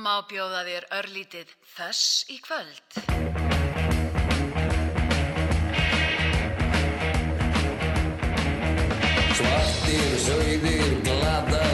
Má bjóða þér örlítið þess í kvöld. Svartir, sögðir, glatað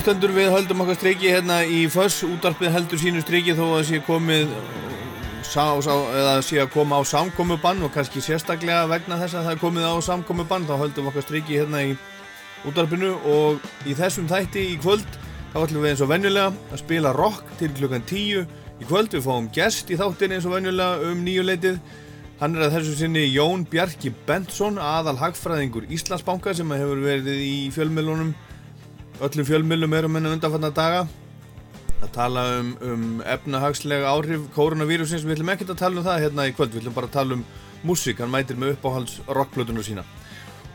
hlustendur, við höldum okkar striki hérna í Föss, útarpið heldur sínu striki þó að sé komið sá, sá, eða sé að koma á samkomubann og kannski sérstaklega vegna þess að það er komið á samkomubann þá höldum okkar striki hérna í útarpinu og í þessum þætti í kvöld þá ætlum við eins og venjulega að spila rock til klukkan 10 í kvöld við fáum gest í þáttin eins og venjulega um nýjuleitið Hann er að þessu sinni Jón Bjarki Bentsson, aðal hagfræðingur Íslandsbanka sem hefur verið í fjölmjölunum, öllum fjölmjölum erum enn undanfanna daga. Að tala um, um efnahagslega áhrif koronavirusins, við ætlum ekkert að tala um það hérna í kvöld, við ætlum bara að tala um músík, hann mætir með uppáhalds rockplötunum sína.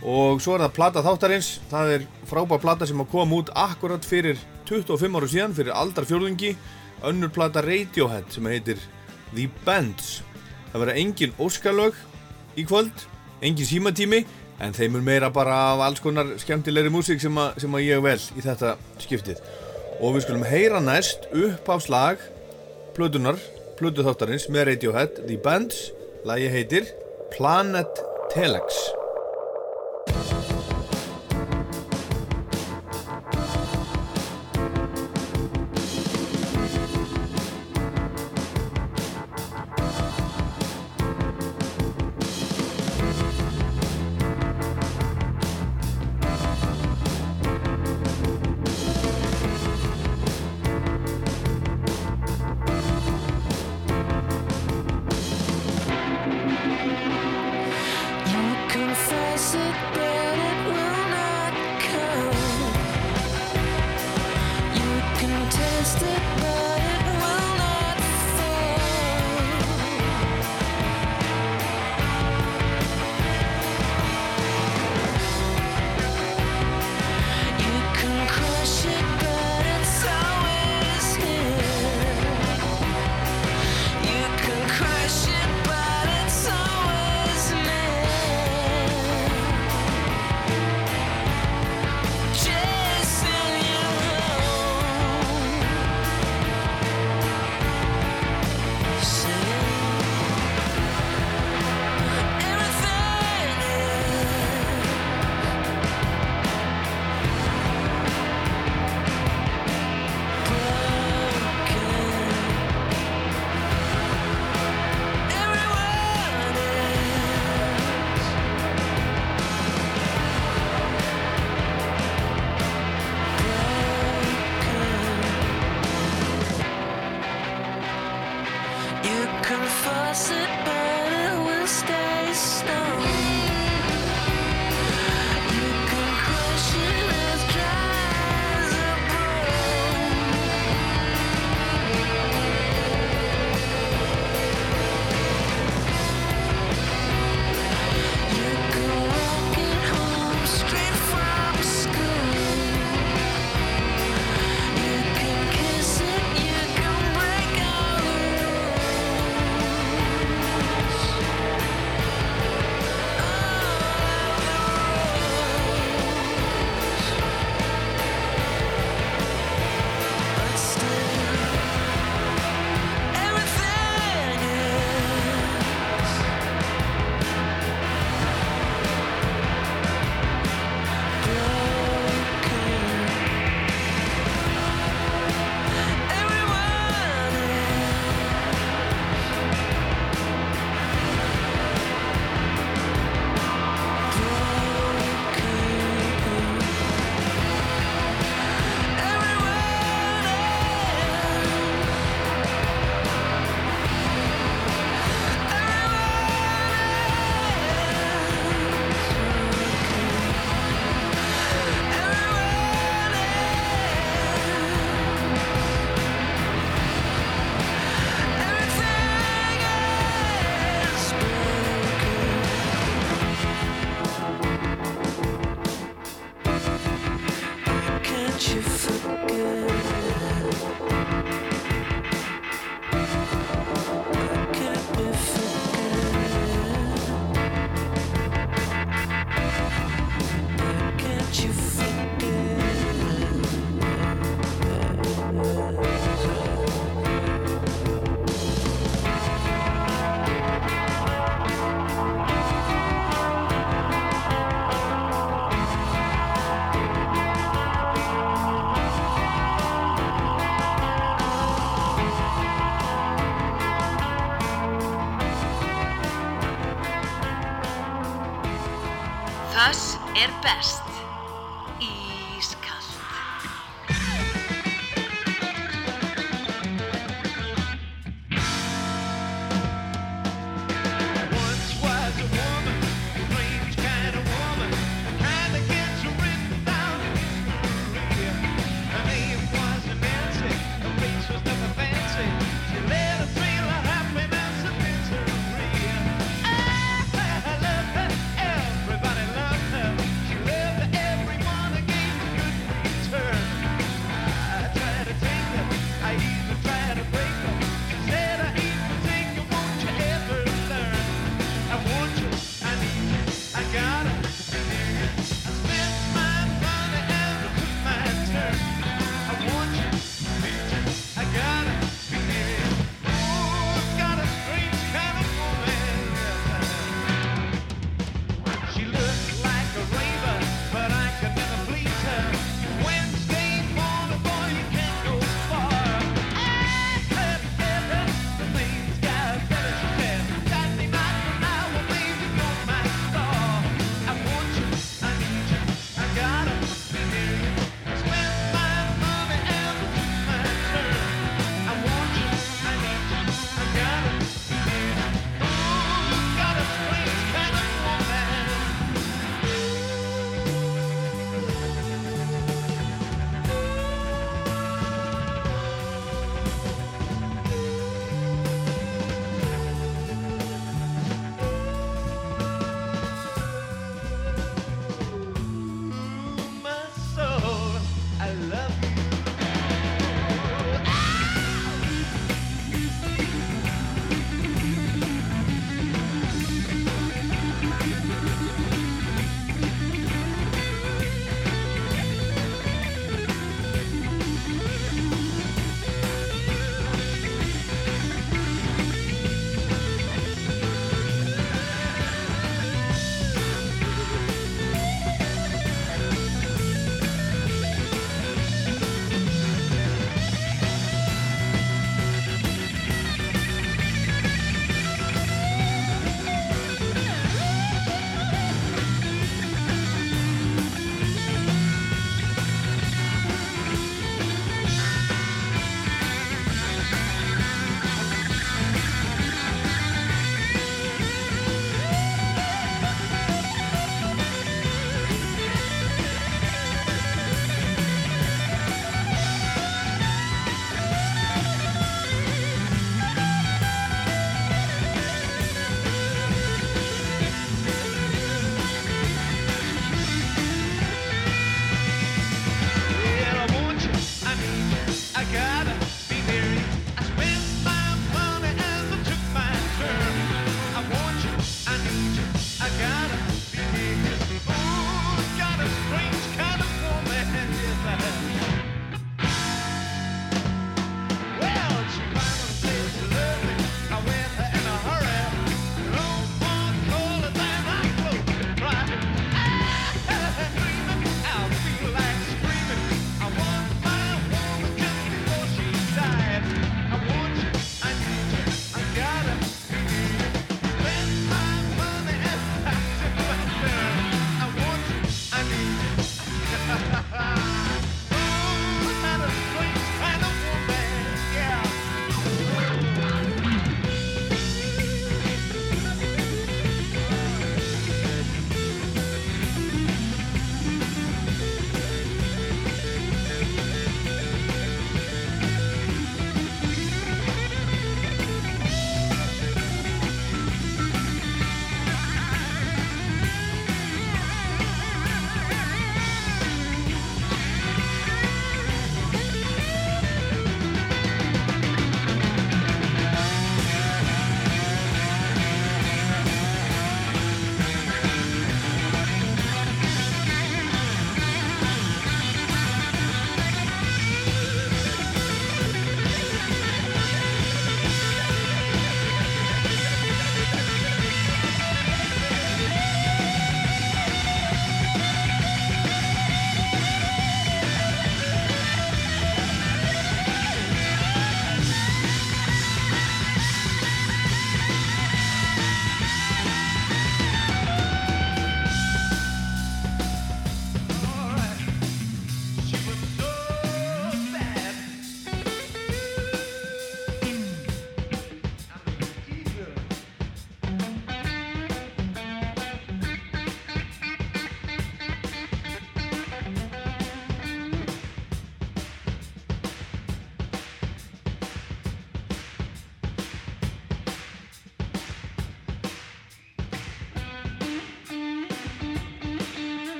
Og svo er það plata þáttarins, það er frábær plata sem að koma út akkurat fyrir 25 áru síðan, fyrir aldarfjörðungi, önnur plata Radiohead sem heitir The Bands. Það verða engin óskalög í kvöld, engin símatími, en þeim er meira bara af alls konar skemmtilegri músík sem, sem að ég vel í þetta skiptið. Og við skulum heyra næst upp á slag plötunar, plötu þáttarins með Radiohead, The Bands, lagi heitir Planet Telex.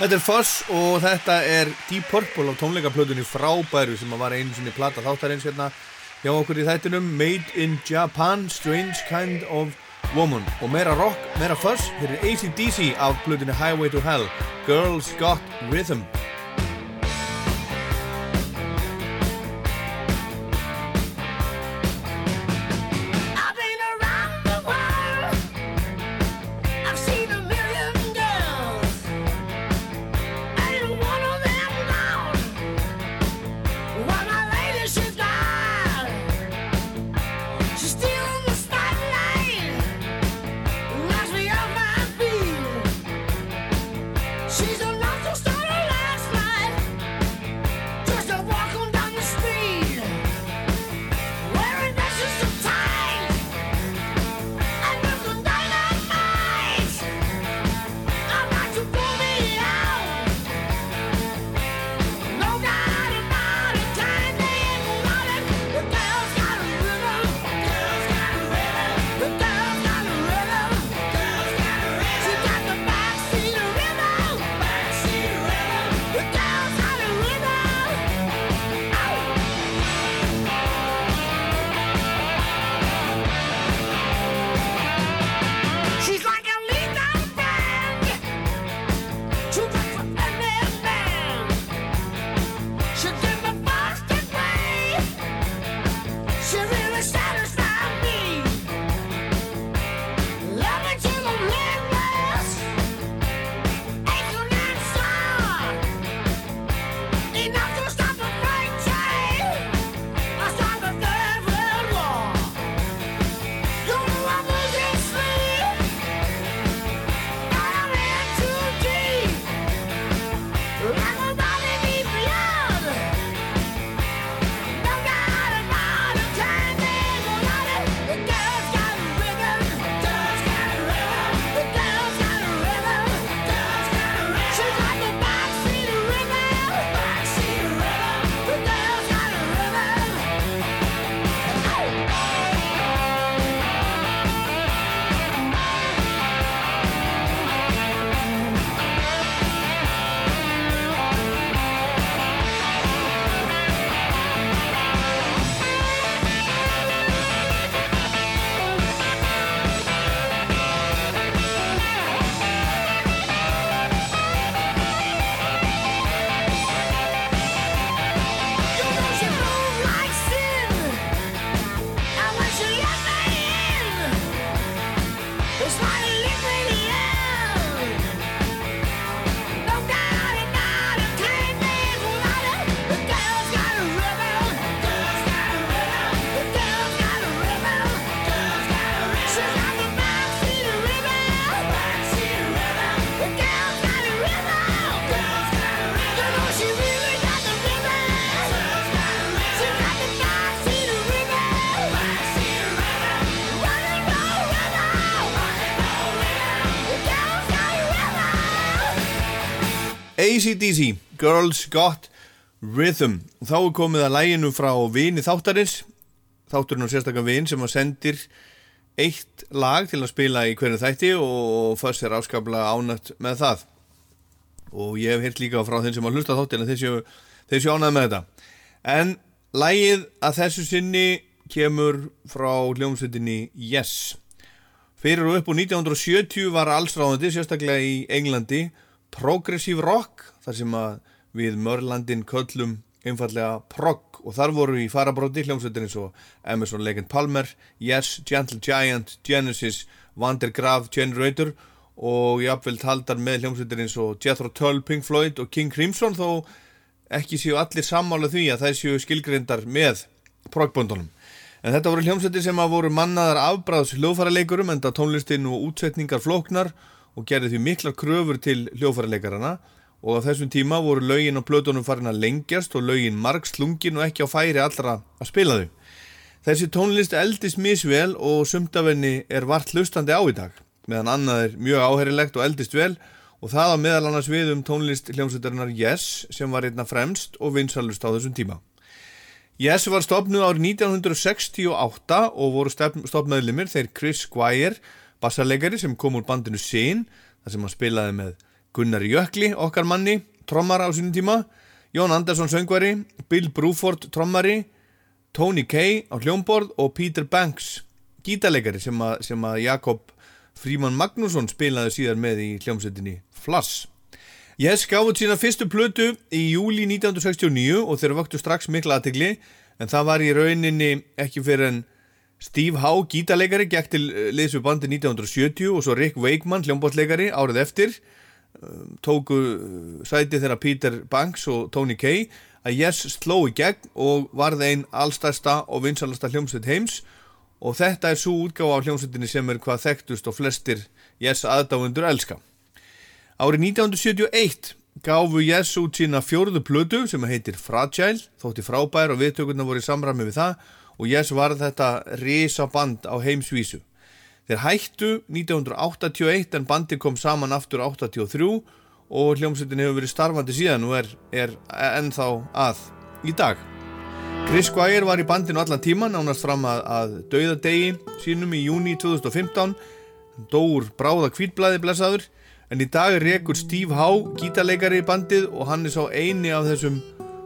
Þetta er Fuss og þetta er Deep Purple á tónleikaplötunni frábæru sem að var einu sinni plata þáttarins hérna hjá okkur í þættinum Made in Japan, Strange Kind of Woman. Og meira rock, meira Fuss hér er ACDC af plötunni Highway to Hell Girls Got Rhythm rhythm. ACDC, Girls Got Rhythm. Þá er komið að læginu frá vini þáttarins. Þátturinn og sérstaklega vin sem að sendir eitt lag til að spila í hverju þætti og fyrst er áskaplega ánætt með það. Og ég hef heyrt líka frá þeim sem að hlusta þáttina þeir séu, þeir séu ánætt með þetta. En lægið að þessu sinni kemur frá hljómsveitinni Yes. Fyrir og upp úr 1970 var allsráðandi, sérstaklega í Englandi, progressive rock, þar sem að við Mörlandin köllum einfallega prog og þar voru í farabróti hljómsveitir eins og Emerson Lake and Palmer, Yes, Gentle Giant, Genesis, Vander Graaf, Generator og jafnvel taldar með hljómsveitir eins og Jethro Tull, Pink Floyd og King Crimson þó ekki séu allir sammála því að þær séu skilgreyndar með progböndunum. En þetta voru hljómsveitir sem að voru mannaðar afbráðs hljóðfæraleikurum enda tónlistin og útsetningar flóknar og gerði því miklar kröfur til hljóðfæralekarana og á þessum tíma voru lögin á plötunum farin að lengjast og lögin margslungin og ekki á færi allra að spila þau. Þessi tónlist eldist misvel og sumtavenni er vart hlustandi á í dag, meðan annað er mjög áherilegt og eldist vel og það á meðal annars við um tónlist hljómsveitarinnar Yes sem var einna fremst og vinsalust á þessum tíma. Yes var stopnuð árið 1968 og voru stopnaðlimir þeir Chris Squire, bassarleikari sem kom úr bandinu Sin, þar sem hann spilaði með Gunnar Jökli, okkar manni, trommara á sínum tíma, Jón Andersson söngvari, Bill Bruford trommari, Tony Kay á hljómborð og Peter Banks, gítarleikari sem, sem að Jakob Fríman Magnússon spilaði síðar með í hljómsveitinni Flass. Gáði út sína fyrstu plötu í júli 1969 og þeir vöktu strax mikla aðtegli en það var í rauninni ekki fyrir en Steve Howe, gítarleikari, gekk til eh, liðs við bandi 1970 og svo Rick Wakeman, hljómbóttleikari, árið eftir tóku uh, sæti þeirra Peter Banks og Tony Kay að Yes sló í gegn og varð einn allstærsta og vinsalasta hljómsveit heims og þetta er svo útgáfa af hljómsveitinni sem er hvað þekktust og flestir Yes aðdáundur elska. Árið 1971 gáfu Yes út sína fjórðu plötu sem heitir Fragile, þótti frábær og viðtökurna voru í samræmi við það og Yes var þetta risaband á heimsvísu. Þeir hættu 1981 en bandi kom saman aftur 83 og hljómsveitin hefur verið starfandi síðan og er, er ennþá að í dag. Chris Squire var í bandinu allan tíman nánast fram að, að dauðadegi sínum í júni 2015 dóur bráða kvítblæði blessaður. En í dag rekur Steve Howe gítarleikari í bandið og hann er sá eini af þessum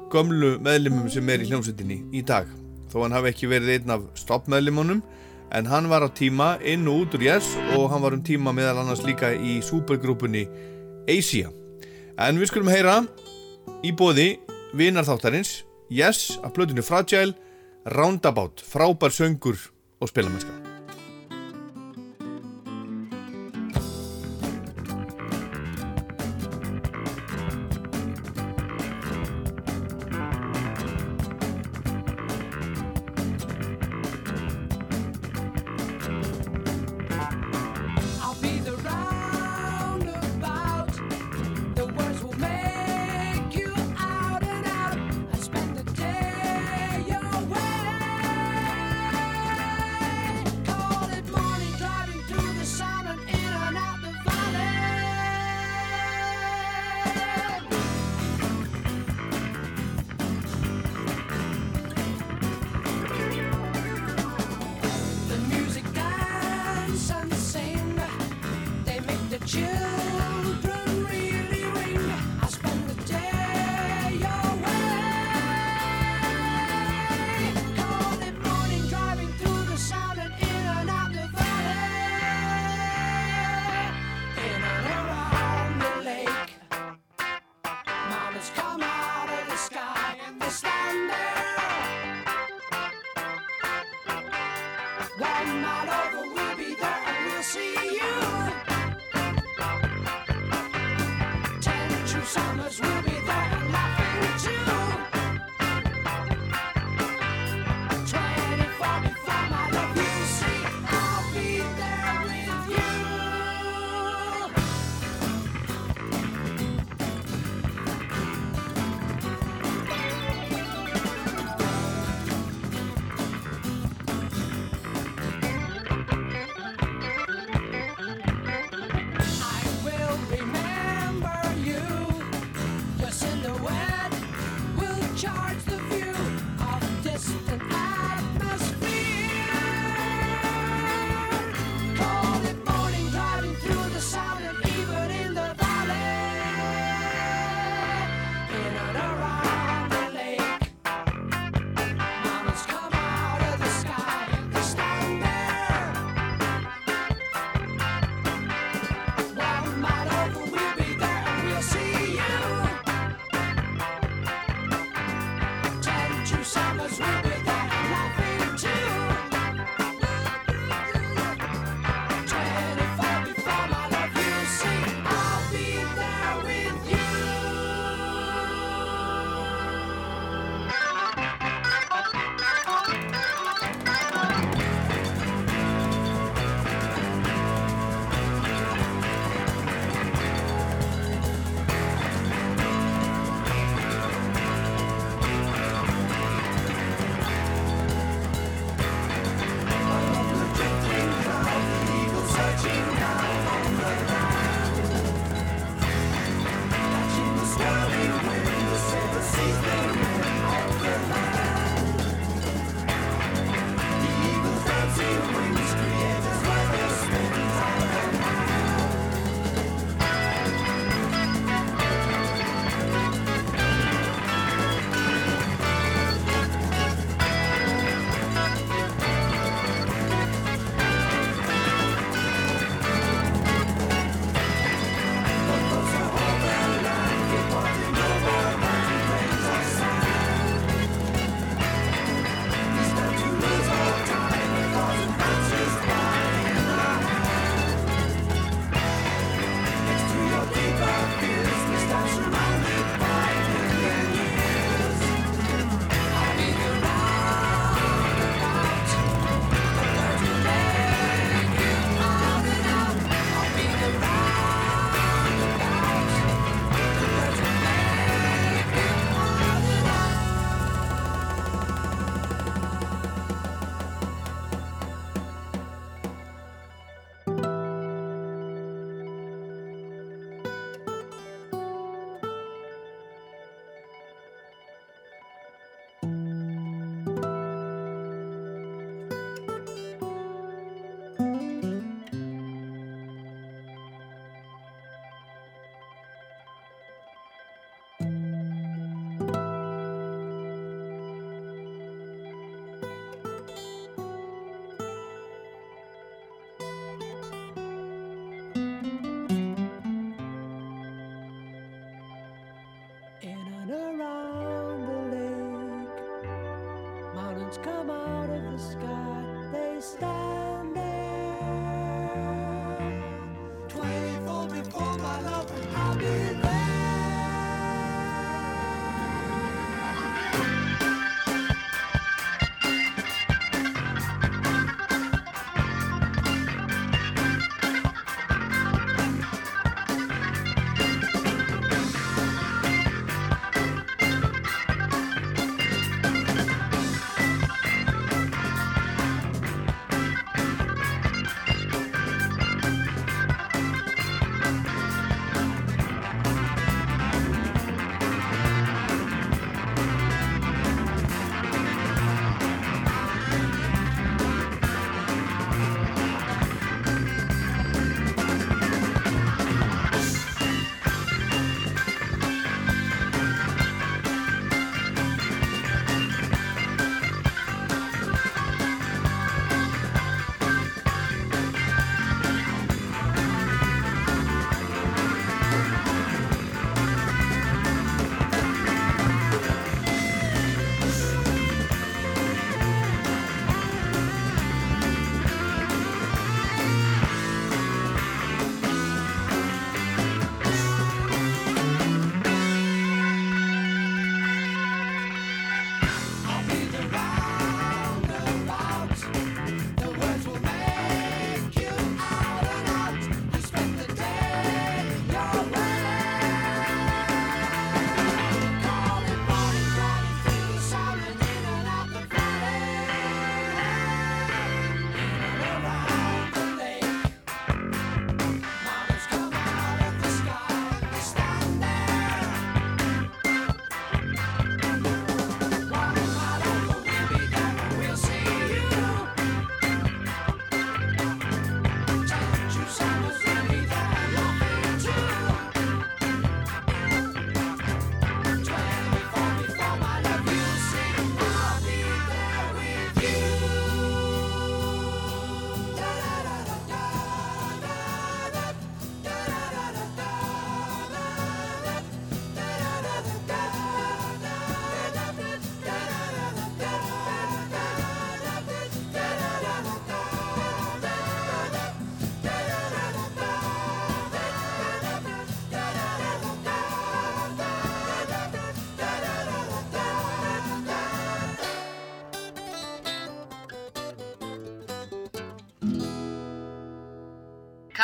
gömlu meðlimum sem er í hljómsveitinni í dag. Þó hann hafi ekki verið einn af stoppmeðlimunum en hann var á tíma inn og út úr Yes og hann var um tíma meðal annars líka í supergrúpunni Asia. En við skulum heyra í bóði vinarþáttarins Yes af plötunni Fragile Roundabout, frábær söngur og spilamennska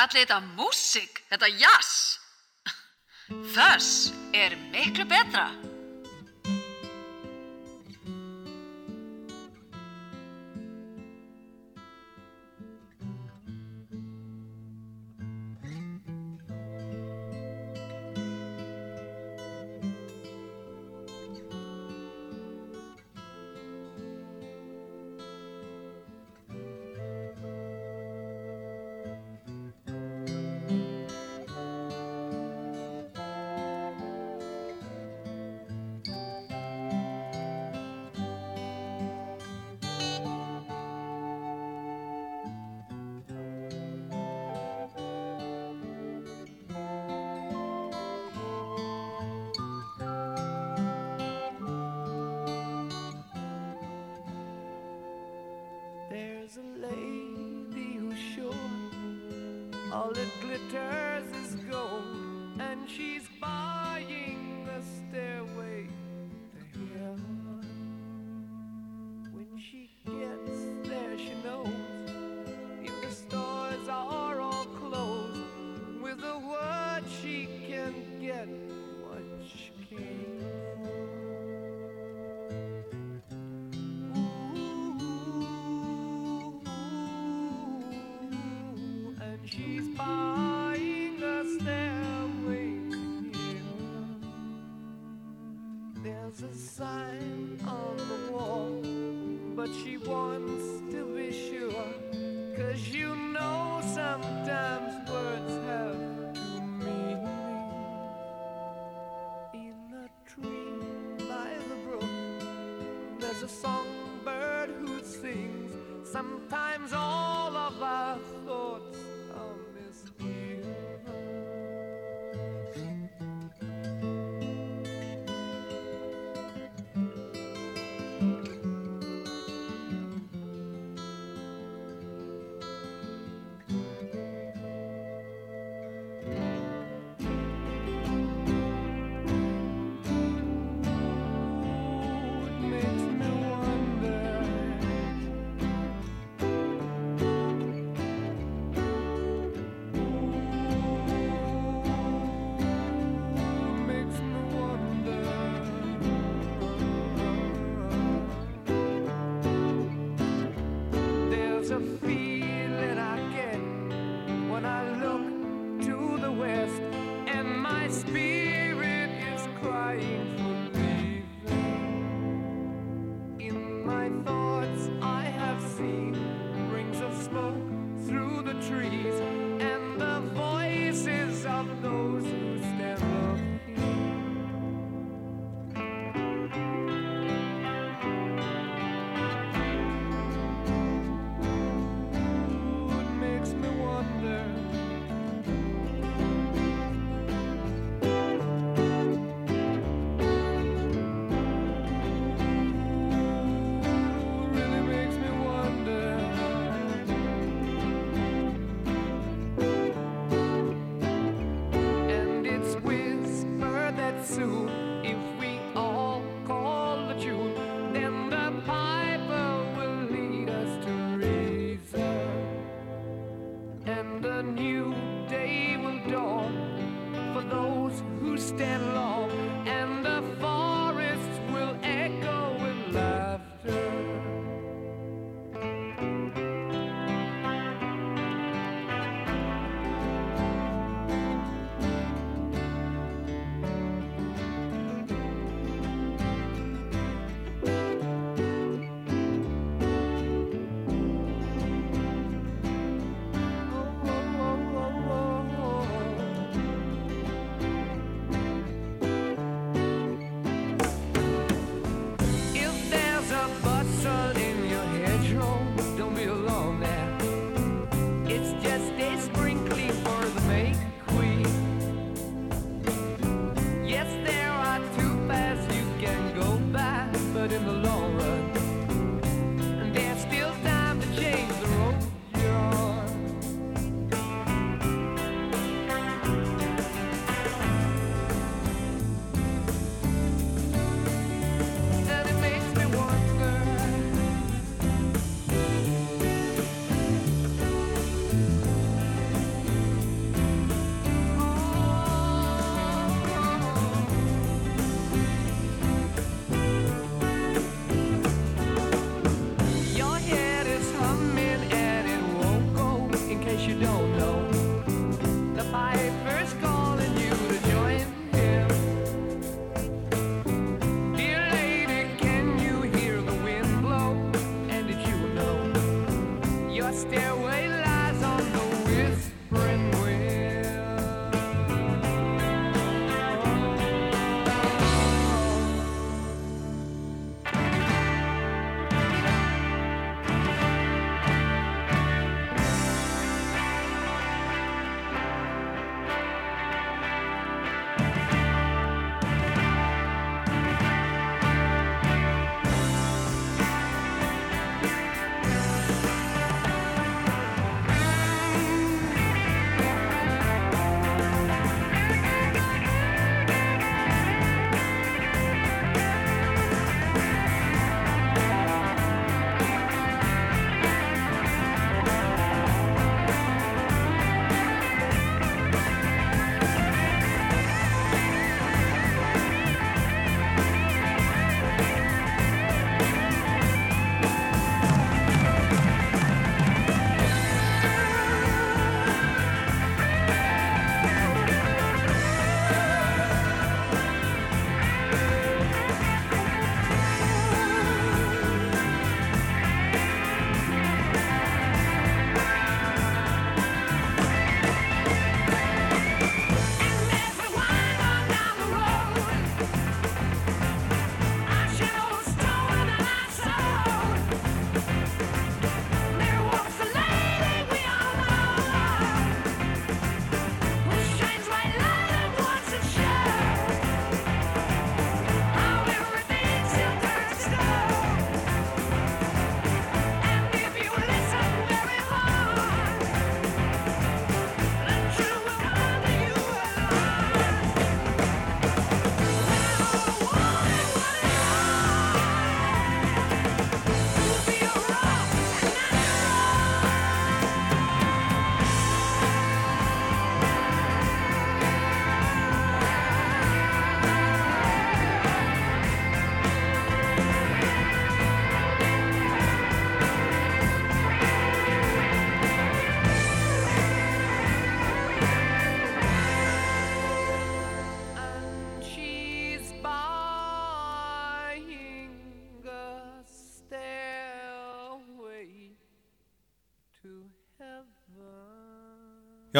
Kallið þetta músík, þetta jazz. Þess er miklu betra.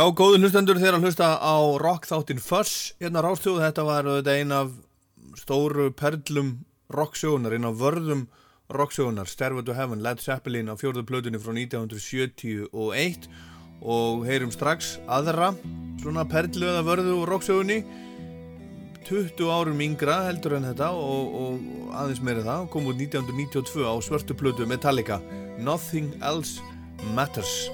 Já, góðu hlustendur þeir að hlusta á rock þáttinn Fuss hérna rástöðu, þetta var þetta ein af stóru perlum rocksjónar, ein af vörðum rocksjónar, Stairway to Heaven, Led Zeppelin á fjórðu plötunni frá 1971 og heyrum strax aðra svona perlu eða vörðu úr rocksjónni 20 árum yngra heldur en þetta og, og aðeins meira það. Kom út 1992 á svörtu plötu Metallica. Nothing Else Matters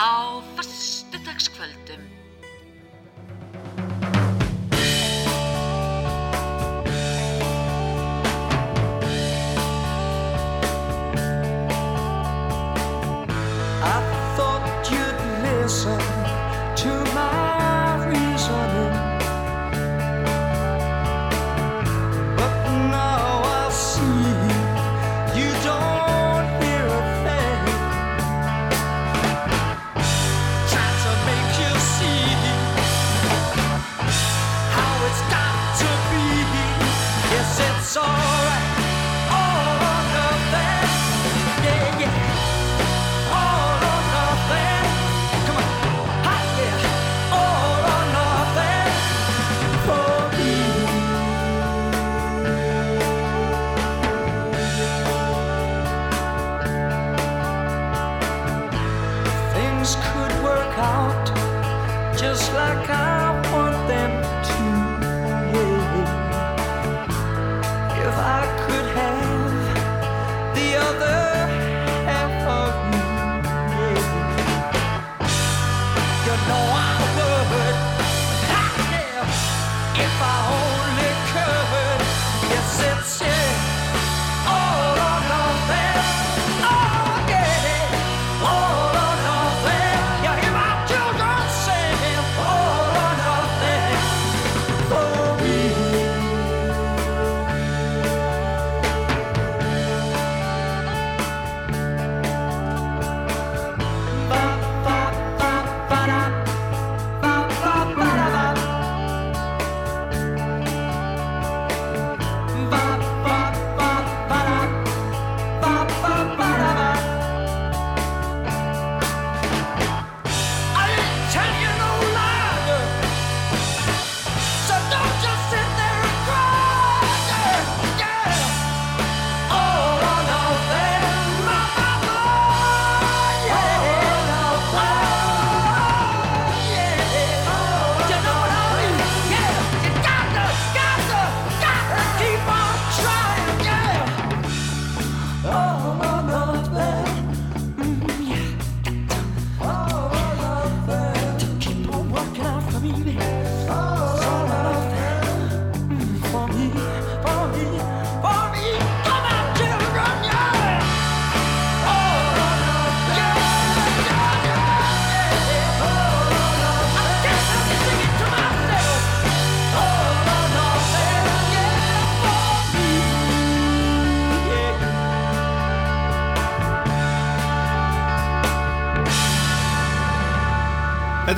á föstudagskvöldum.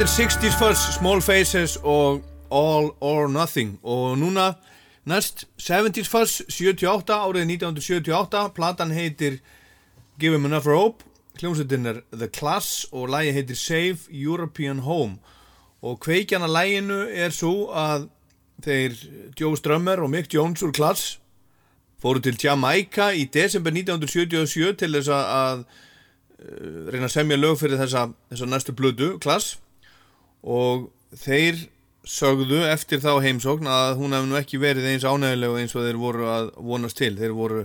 Er 60s Fuzz, Small Faces og All or Nothing. Og núna næst 70s Fuzz 78, árið 1978 platan heitir Give Him Enough Rope hljómsveitin er The Class og lægi heitir Save European Home. Og kveikjan að læginu er svo að þeir Joe Strummer og Mick Jones úr Class fóru til Jamaica í desember 1977 til þess að uh, reyna að semja lög fyrir þessa, þessa næstu blödu, Class og þeir sögðu eftir þá heimsókn að hún hefði nú ekki verið eins ánægileg eins og þeir voru að vonast til. Þeir voru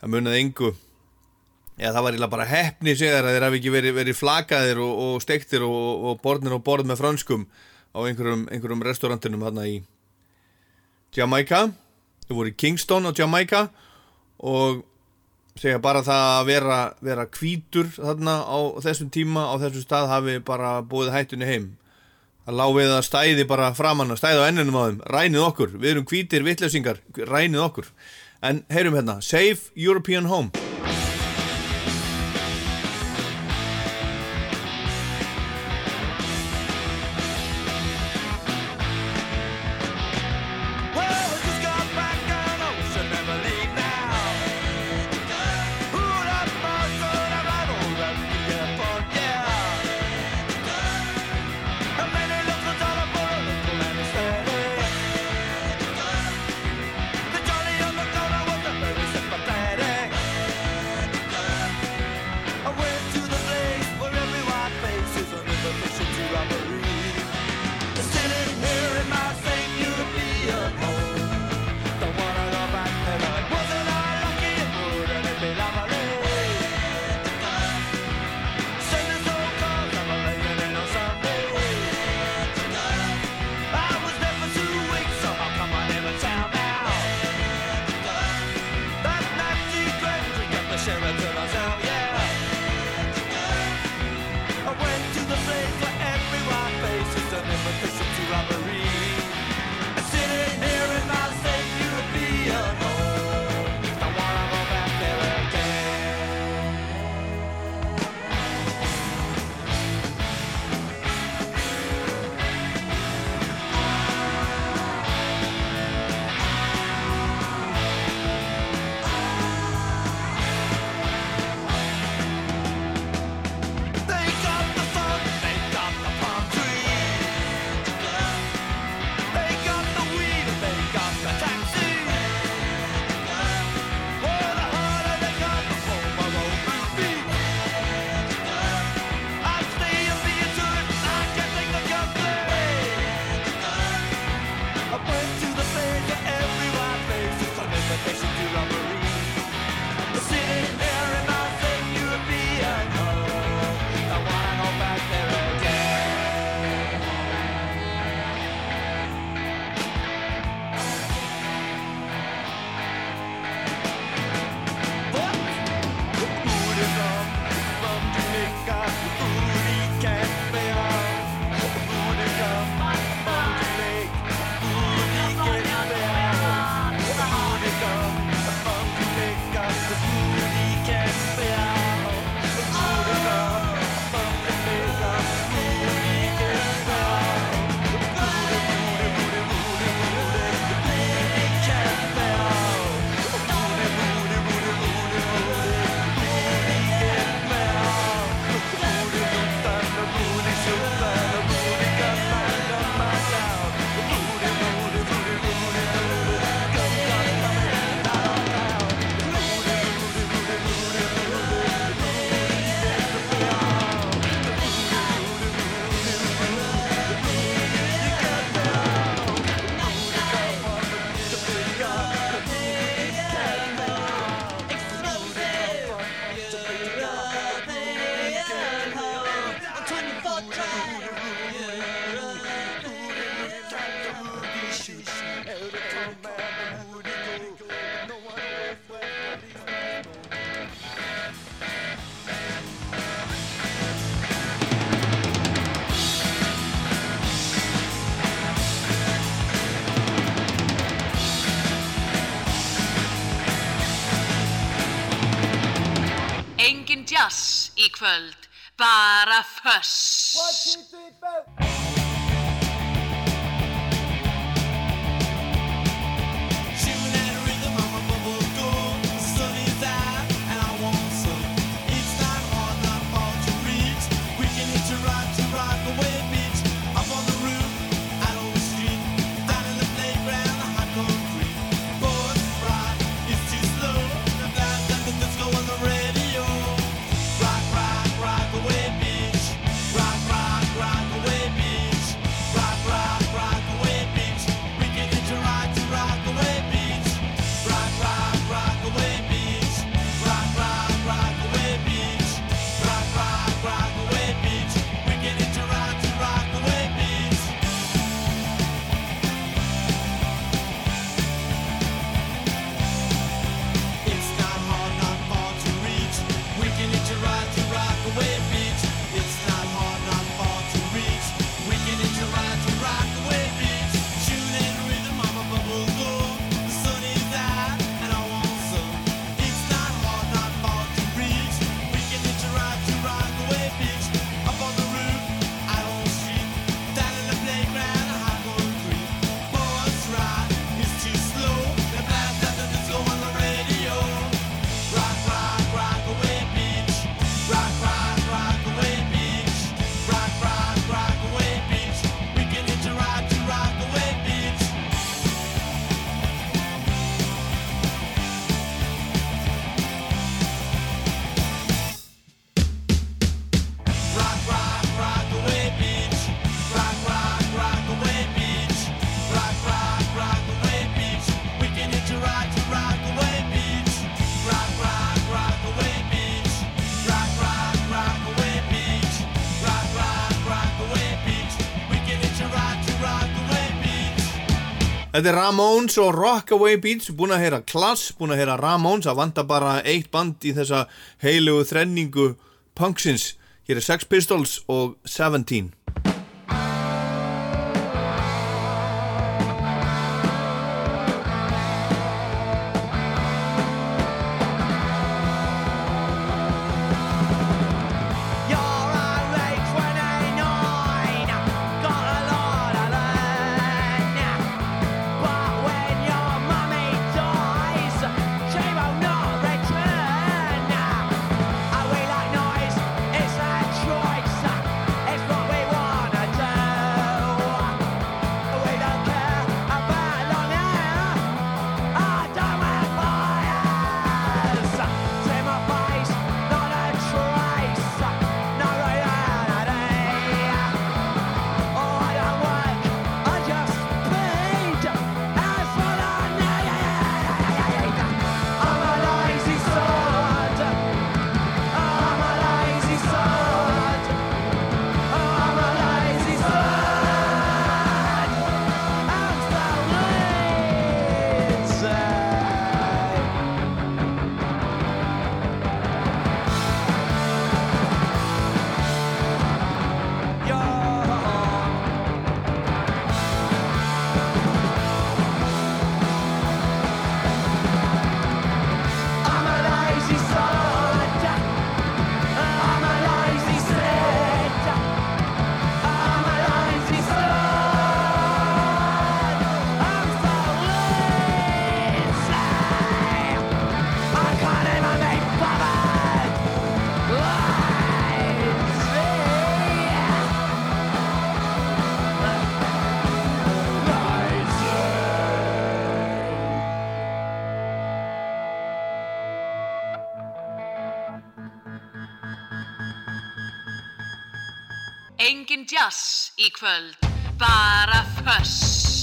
að munað engu. Eða það var bara heppni segðar að þeir hafi ekki verið, verið flakaðir og, og stektir og, og borðnir og borð með franskum á einhverjum, einhverjum restaurantinum þarna í Jamaica. Þeir voru í Kingston á Jamaica og segja bara það að vera, vera kvítur þarna á þessum tíma á þessum stað hafi bara búið hættunni heim. Það lá við að stæði bara framann stæði á ennunum á þeim, rænið okkur. Við erum hvítir vitleysingar, rænið okkur. En heyrum hérna, Save European Home kvöld bara föss. Þetta er Ramones og Rockaway Beats, búin að heyra Klass, búin að heyra Ramones, að vanda bara eitt band í þessa heilugu þrenningu punksins. Hér er Sex Pistols og Seventeen. dass í kvöld, bara föss.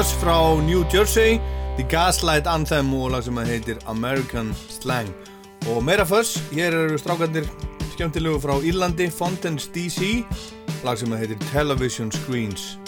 Rush frá New Jersey The Gaslight Anthem og lag sem að heitir American Slang. Og meira fuss, hér eru strákandir skemmtilegu frá Írlandi, Fontaine's DC lag sem að heitir Television Screens.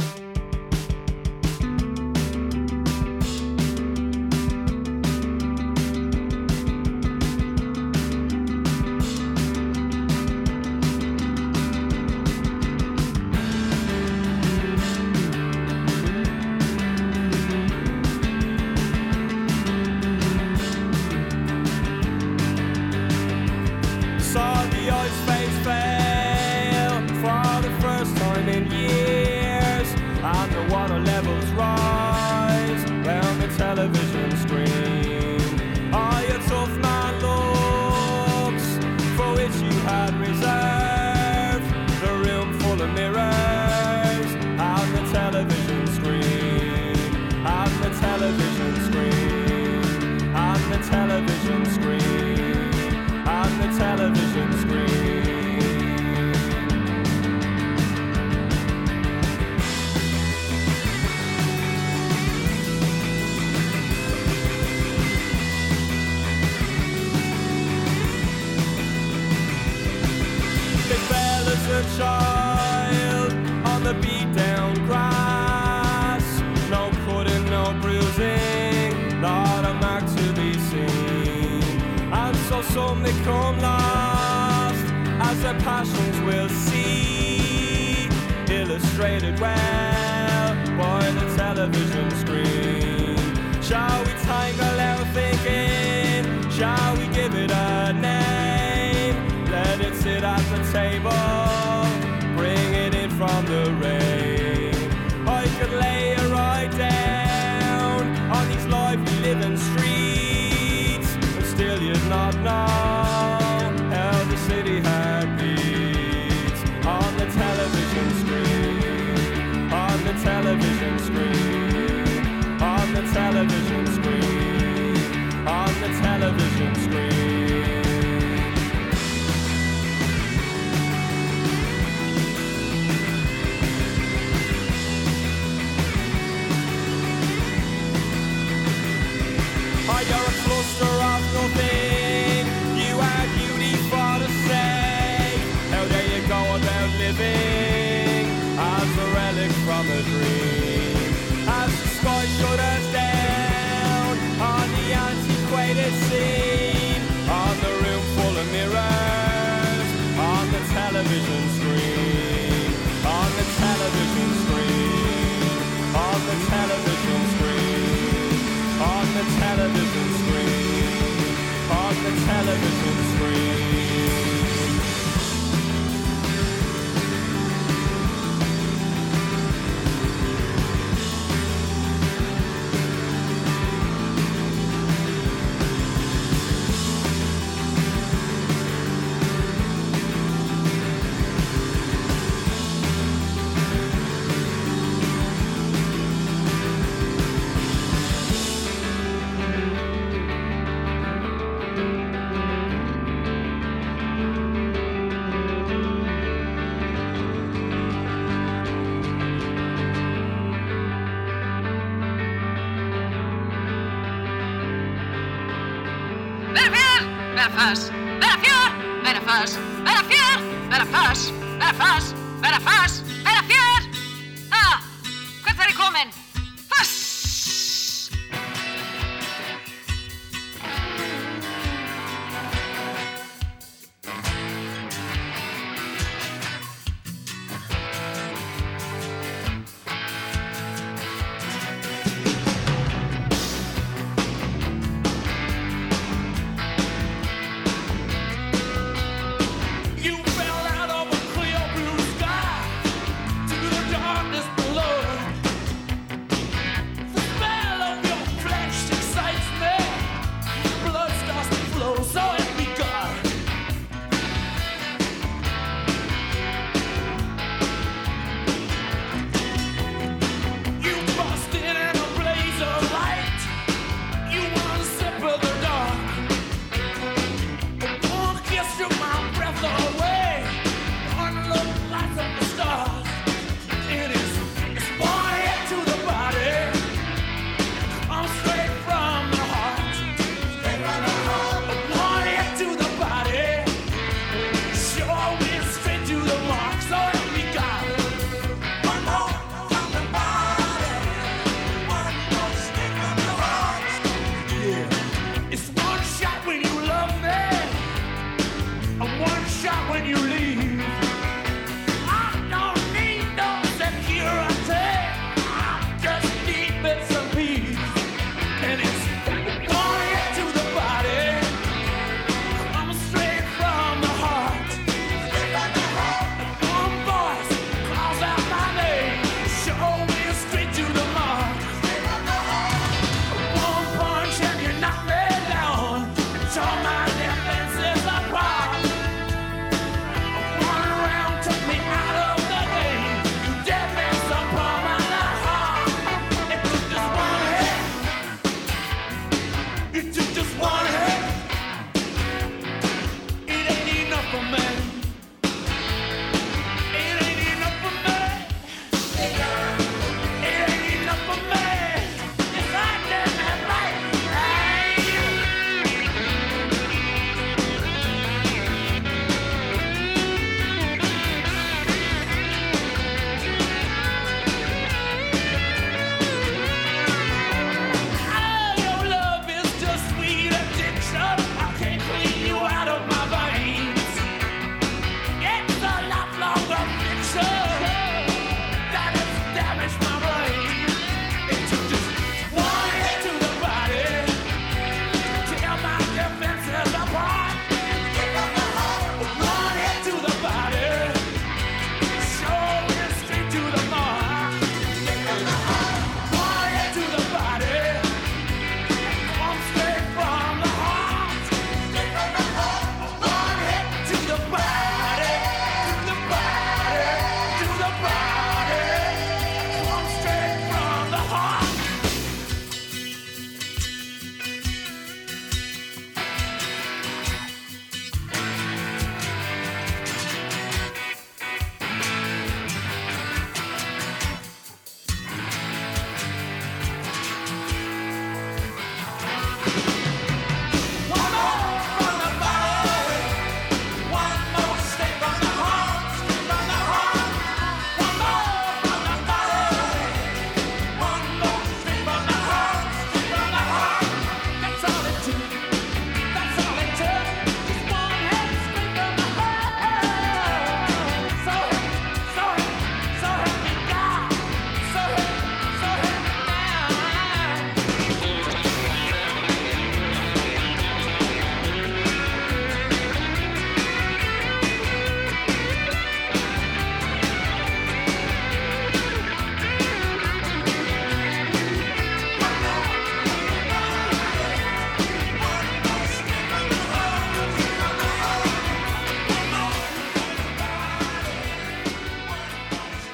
fas, vera fjör, vera fas, vera fjör, vera fas.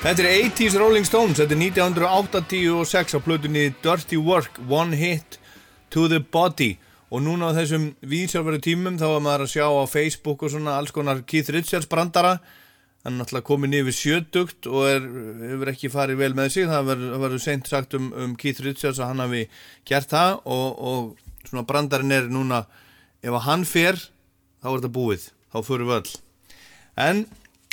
Þetta er 80s Rolling Stones, þetta er 1986 á plötunni Dirty Work, One Hit to the Body. Og núna á þessum vísjálfari tímum þá var maður að sjá á Facebook og svona alls konar Keith Richards brandara. Hann er náttúrulega komin yfir sjötugt og er, hefur ekki farið vel með sig. Það verður seint sagt um, um Keith Richards að hann hafi gert það og, og svona brandarinn er núna ef að hann fer þá er þetta búið, þá förum við öll. En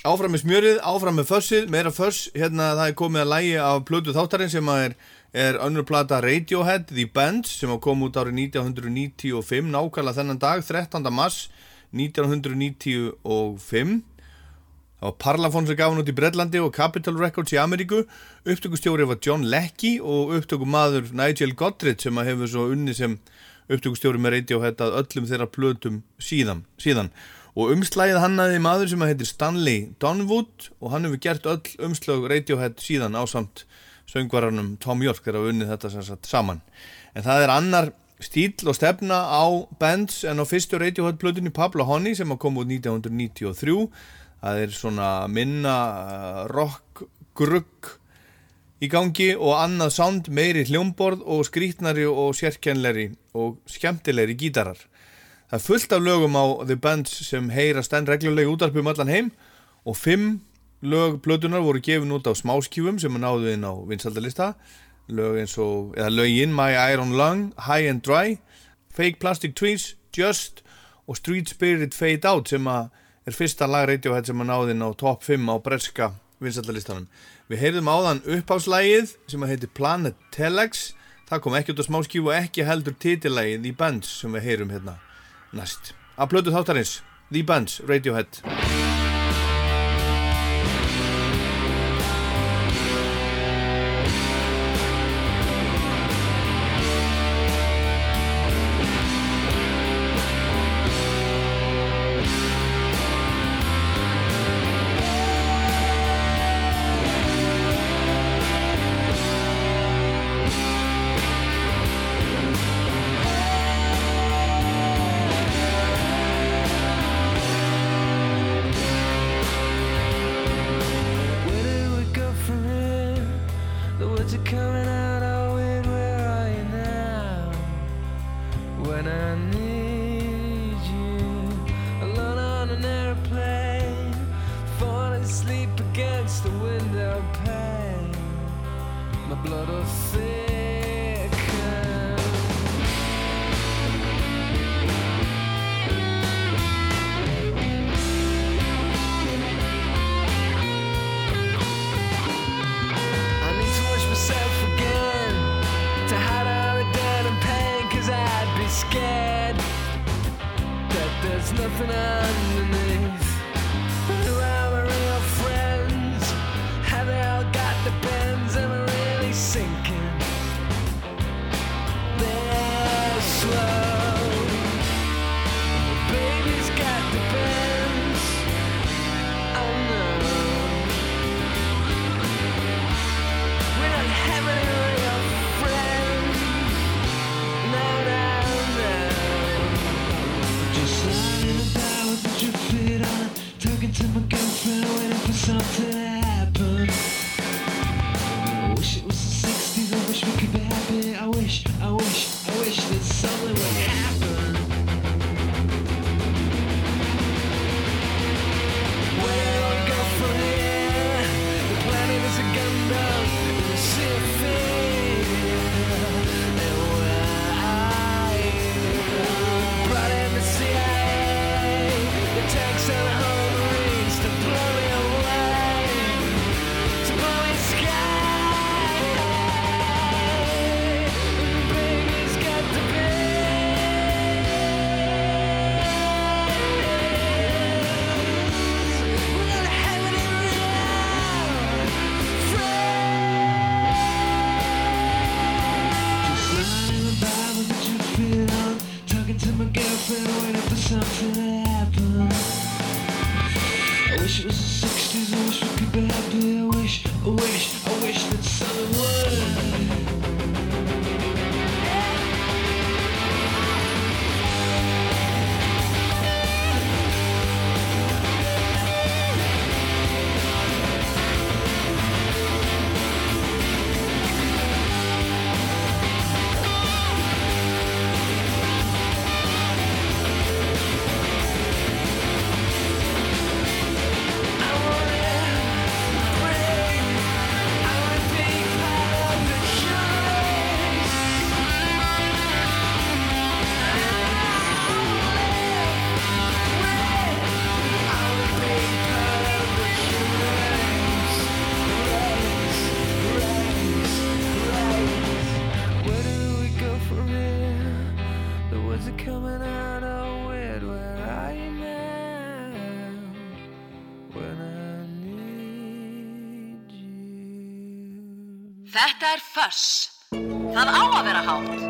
áfram með smjörið, áfram með fössið, meira föss hérna það er komið að lægi af plötu þáttarinn sem er, er önnur plata Radiohead The Band sem kom út árið 1995 nákvæmlega þennan dag, 13. mars 1995 Það var Parlophone sem gaf hann út í Bredlandi og Capitol Records í Ameríku. Upptökustjóri var John Leckie og upptökumadur Nigel Godrich sem hefur svo unni sem upptökustjóri með Radiohead að öllum þeirra plötum síðan. síðan. Og umslæðið hannaði maður sem að heitir Stanley Donwood og hann hefur gert öll umslög Radiohead síðan á samt söngvaranum Tom York þegar að unnið þetta sagt saman. En það er annar stíl og stefna á bands en á fyrstu Radiohead plötunni Pablo Honey sem að koma út 1993 það er svona minna uh, rock grugg í gangi og annað sound meiri hljómborð og skrítnari og sérkennleri og skemmtilegri gítarar það er fullt af lögum á The Bands sem heyrast enn reglulega útarpum allan heim og fimm lög plötunar voru gefin út á smáskjúfum sem að náðu inn á vinsaldalista lög eins og, eða lögin My Iron Lung, High and Dry Fake Plastic Trees, Just og Street Spirit Fade Out sem er fyrsta lag Radiohead sem að náði inn á top 5 á breska vinsaldalistanum. Við heyrðum áðan uppáslægið sem að heiti Planet Telex. Það kom ekki út á smáskífu og ekki heldur titilægið The Bands sem við heyrum hérna næst. Að plötu þáttarins The Bands, Radiohead Fuss. Það á að vera hátt.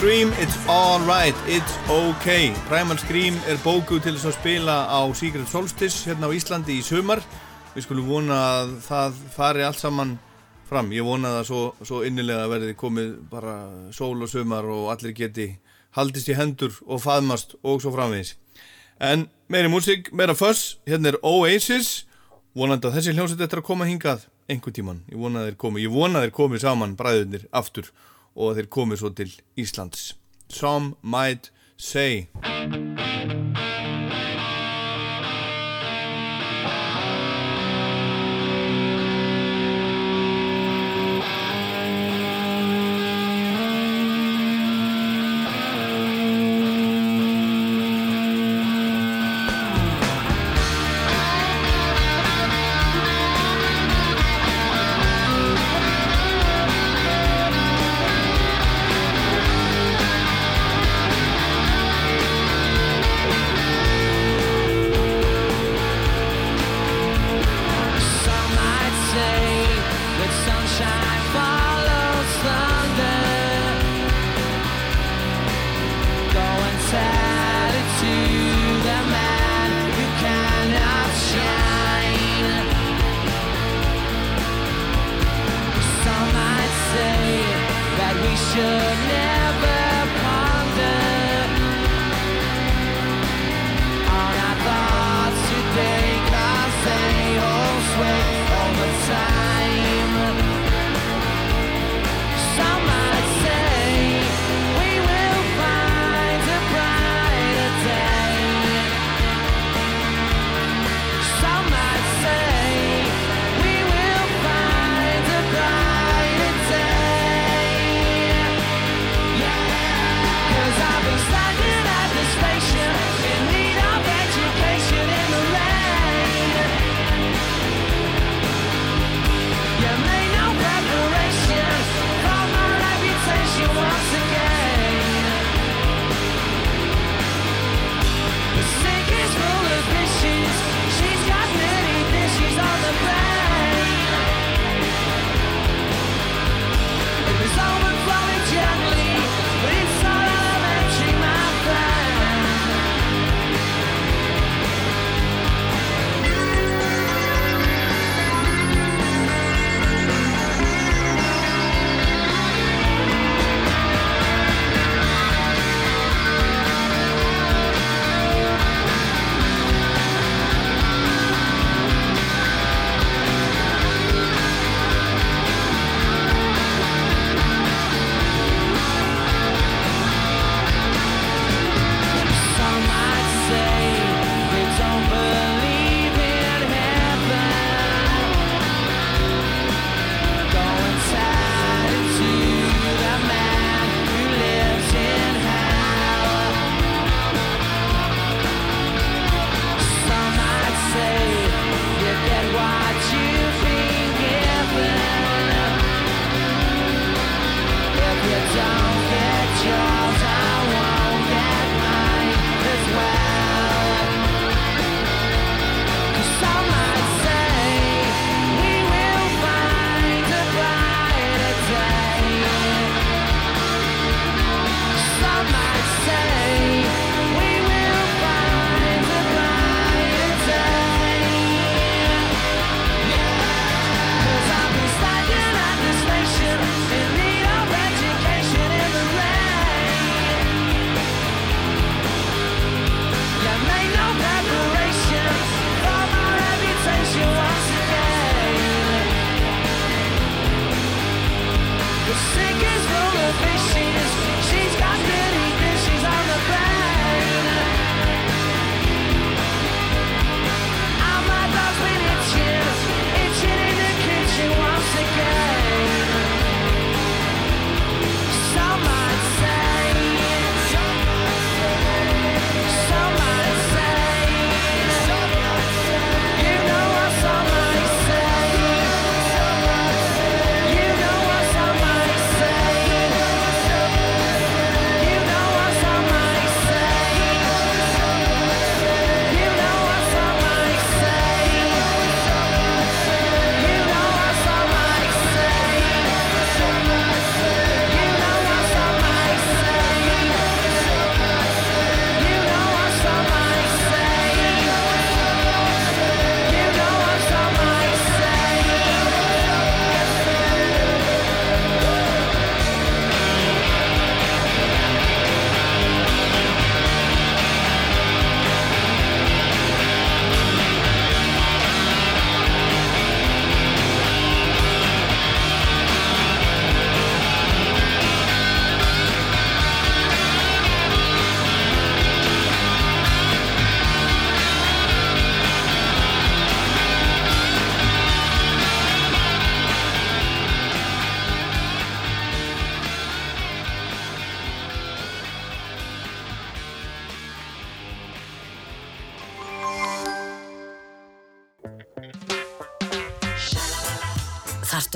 Scream, It's Alright, It's Okay. Primal Scream er bókuð til þess að spila á Secret Solstice hérna á Íslandi í sumar. Við skulum vona að það fari allt saman fram. Ég vona það svo, svo innilega verði komið bara sól og sumar og allir geti haldist í hendur og faðmast og svo framvegis. En meiri músík, meira fuss, hérna er Oasis. Vonandi að þessi hljómsveit eftir að koma hingað einhver tíman, ég vona að þeir komi ég vona að þeir komi saman bræðunir aftur og þeir komi svo til Íslands. Some might say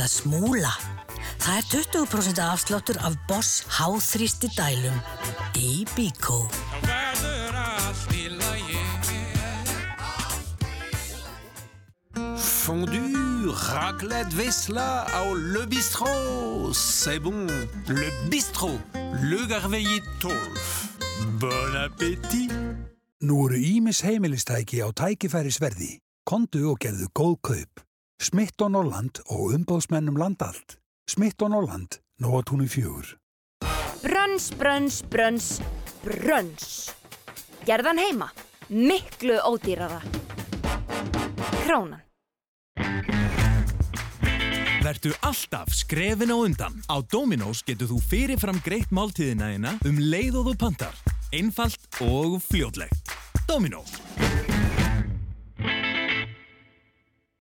að smúla? Það er 20% afsláttur af Boss háþrýsti dælum í Bíkó. Fondue, raclette, veisla au Le Bistrot. C'est bon. Le Bistrot. Le Garveillé 12. Bon appétit. Nú eru Ímis heimilistæki á tækifærisverði. Kondu og gerðu góð kaup. Smitt og Norland og umbóðsmennum landallt. Smitt og Norland, nóatúni fjögur. Brönns, brönns, brönns, brönns. Gerðan heima. Miklu ódýrara. Krónan. Vertu alltaf skrefin á undan. Á Dominos getur þú fyrirfram greitt máltíðina þína um leið og þú pantar. Einfalt og fljótlegt.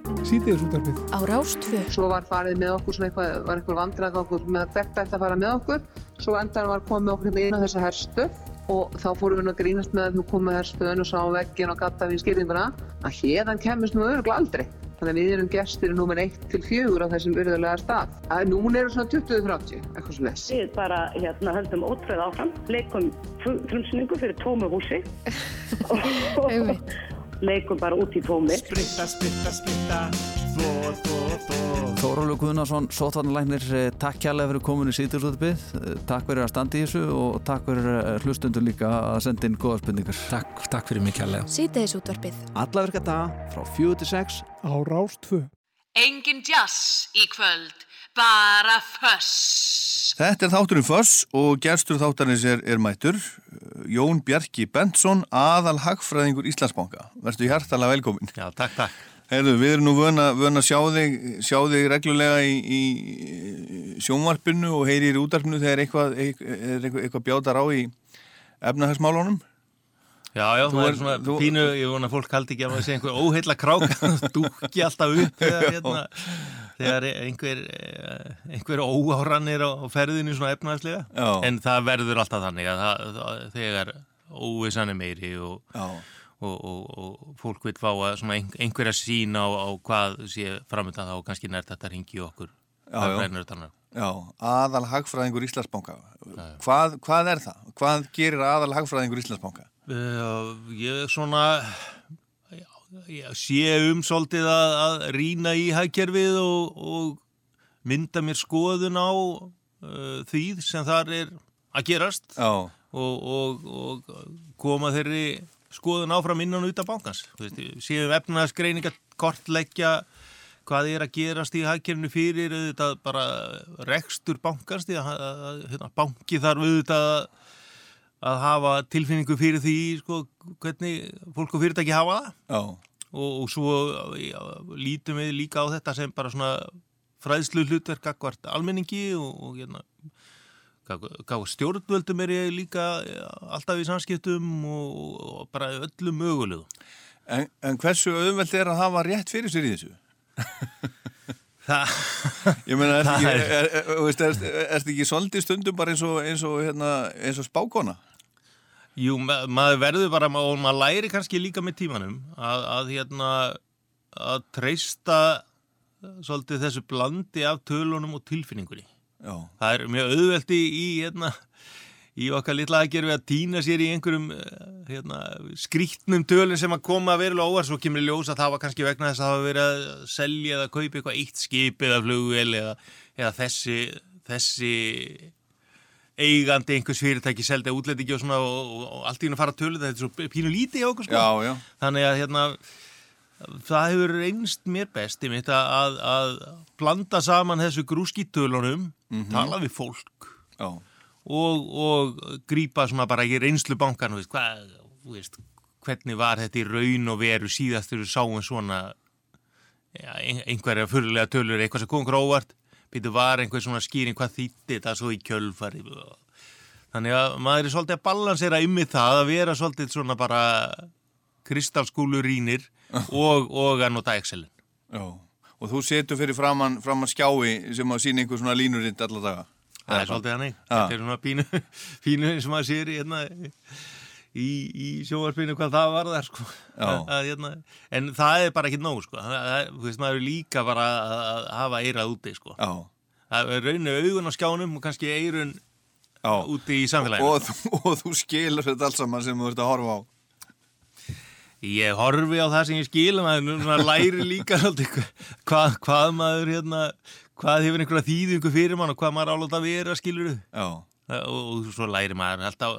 Dominos. Sýtiðis útarpið. Á Rástvö. Svo var farið með okkur svona eitthvað, var eitthvað vandræðgangur með hvert ætti að fara með okkur. Svo endan var komið okkur hérna inn á þessa herstöð og þá fórum við að grínast með að þú komið með herstöðun og sá veggin og gatta við skýringuna að hérðan kemist nú öruglega aldrei. Þannig að við erum gestir nummer 1 til 4 á þessum urðulega stað. Að núna eru svona 20-30, eitthvað svo les. Við bara hérna, höldum ótröð áfram, leikum frumsynningu fyrir tómu húsi og leikum bara út í tómi. Spritta, spritta, spritta Þó, þó, þó Þórólur Guðnarsson, sótvarnalæknir, eh, takk kjærlega fyrir kominu í síðursútbið, takk fyrir að standa í þessu og takk fyrir eh, hlustundur líka að senda inn góða spurningar. Takk, takk fyrir mig kjærlega. Sýtiðis útvarpið. Alla virka daga frá 4 til 6 á Rástvö. Engin jazz í kvöld, bara föss. Þetta er þátturinn Föss og gerstur þáttarins er, er mættur Jón Bjarki Bentsson aðal hagfræðingur Íslandsbanka. Verstu hjartalega velkomin Já, takk, takk. Heyrðu, við erum nú vöna, að sjá sjá þig reglulega í, í sjónvarpinu og heyrir í útarpinu þegar eitthvað, eitthvað, eitthvað, eitthvað bjátar á í efnahagsmálunum. Já, já, Þú það er- svona þú- pínu, ég vona fólk haldi ekki að maður sé einhver óheilla kráka, dúkki alltaf upp þegar, hérna, þegar einhver, eh, einhver óáran er á ferðinu svona efnaðslega. Já. En það verður alltaf þannig að það, það, þegar óvissan er meiri og, og, og, og fólk vil fá að svona ein, einhverja sín á, á hvað sé framöndan þá og kannski nært þetta ringi okkur. Já, já. Já, aðal hagfræðingur Íslandsbanka hvað, hvað er það? Hvað gerir aðal hagfræðingur Íslandsbanka? Uh, ég svona já, ég sé um svolítið að, að rýna í hagkerfið og, og mynda mér skoðun á uh, því sem þar er að gerast og, og, og koma þeirri skoðun áfram innan og utan bankans. Séum efnaðsgreininga kortleggja hvað er að gerast í hagkerfinu fyrir auðvitað bara rekstur bankans því að, að, að hérna, banki þarf auðvitað að hafa tilfinningu fyrir því sko, hvernig fólk og fyrirtæki hafa það Já. og, og svo já, lítum við líka á þetta sem bara svona fræðslu hlutverk akkvart almenningi og, og hérna stjórnvöldum er ég líka ja, alltaf í samskiptum og, og bara öllum mögulegu En, en hversu auðvelt er að hafa rétt fyrir sér í þessu? Það Ég meina, ertu ekki, er, er- er, ekki svolítið stundum bara eins og, eins og, hérna, eins og spákona? Jú, ma maður verður bara, og maður læri kannski líka með tímanum að, að hérna að treysta svolítið þessu blandi af tölunum og tilfinningunni. Já. Það er mjög auðvelt í, hérna, í okkar litla aðgerfi að týna sér í einhverjum hérna, skrítnum tölum sem að koma verulega óvar, svo kemur í ljós að það var kannski vegna þess að það hafa verið að selja eða kaupa eitthvað eitt skip eða flugvél eða, eða þessi, þessi eigandi einhvers fyrirtæki seldi að útlendingi og svona og, og, og allt í hún að fara að tölu þetta er svo pínu lítið á okkur sko Já, já. þannig að hérna það hefur reynst mér best ég mitt að, að blanda saman þessu grúskítölunum Mhm. tala við fólk Já. og, og grípa svona bara í reynslu bankan veist, hvað, veist, hvernig var þetta í raun og veru síðast þegar við sáum svona ja, ein- einhverja fyrirlega tölur eitthvað sem kom gróvart býtu var einhver svona skýring hvað þýtti þetta svo í kjölfari þannig að maður er svolítið að balansera ymmið það að vera svolítið svona bara kristalskúlu rínir og, og að nota Excel Já. Og þú setur fyrir framann, framann skjái sem að sína einhver svona línurind alla daga. það er svolítið hannig þetta er svona pínu, pínu eins og maður sér í, hérna, í, í sjónvarpinu hvað það var þar sko. Hérna, en það er bara ekki nóg sko. það, veist, maður er líka bara að, að hafa eirað úti sko. Það er rauninu augun á skjánum og kannski eirun Já. úti í samfélaginu og, þú- og þú skilur þetta alls saman sem þú ert að horfa á Ég horfi á það sem ég skil maður læri líka hvað, hvað maður hérna hvað hefur einhverja þýðingu fyrir mann og hvað maður álátt að vera skilur Já. Og, svo læri maður alltaf,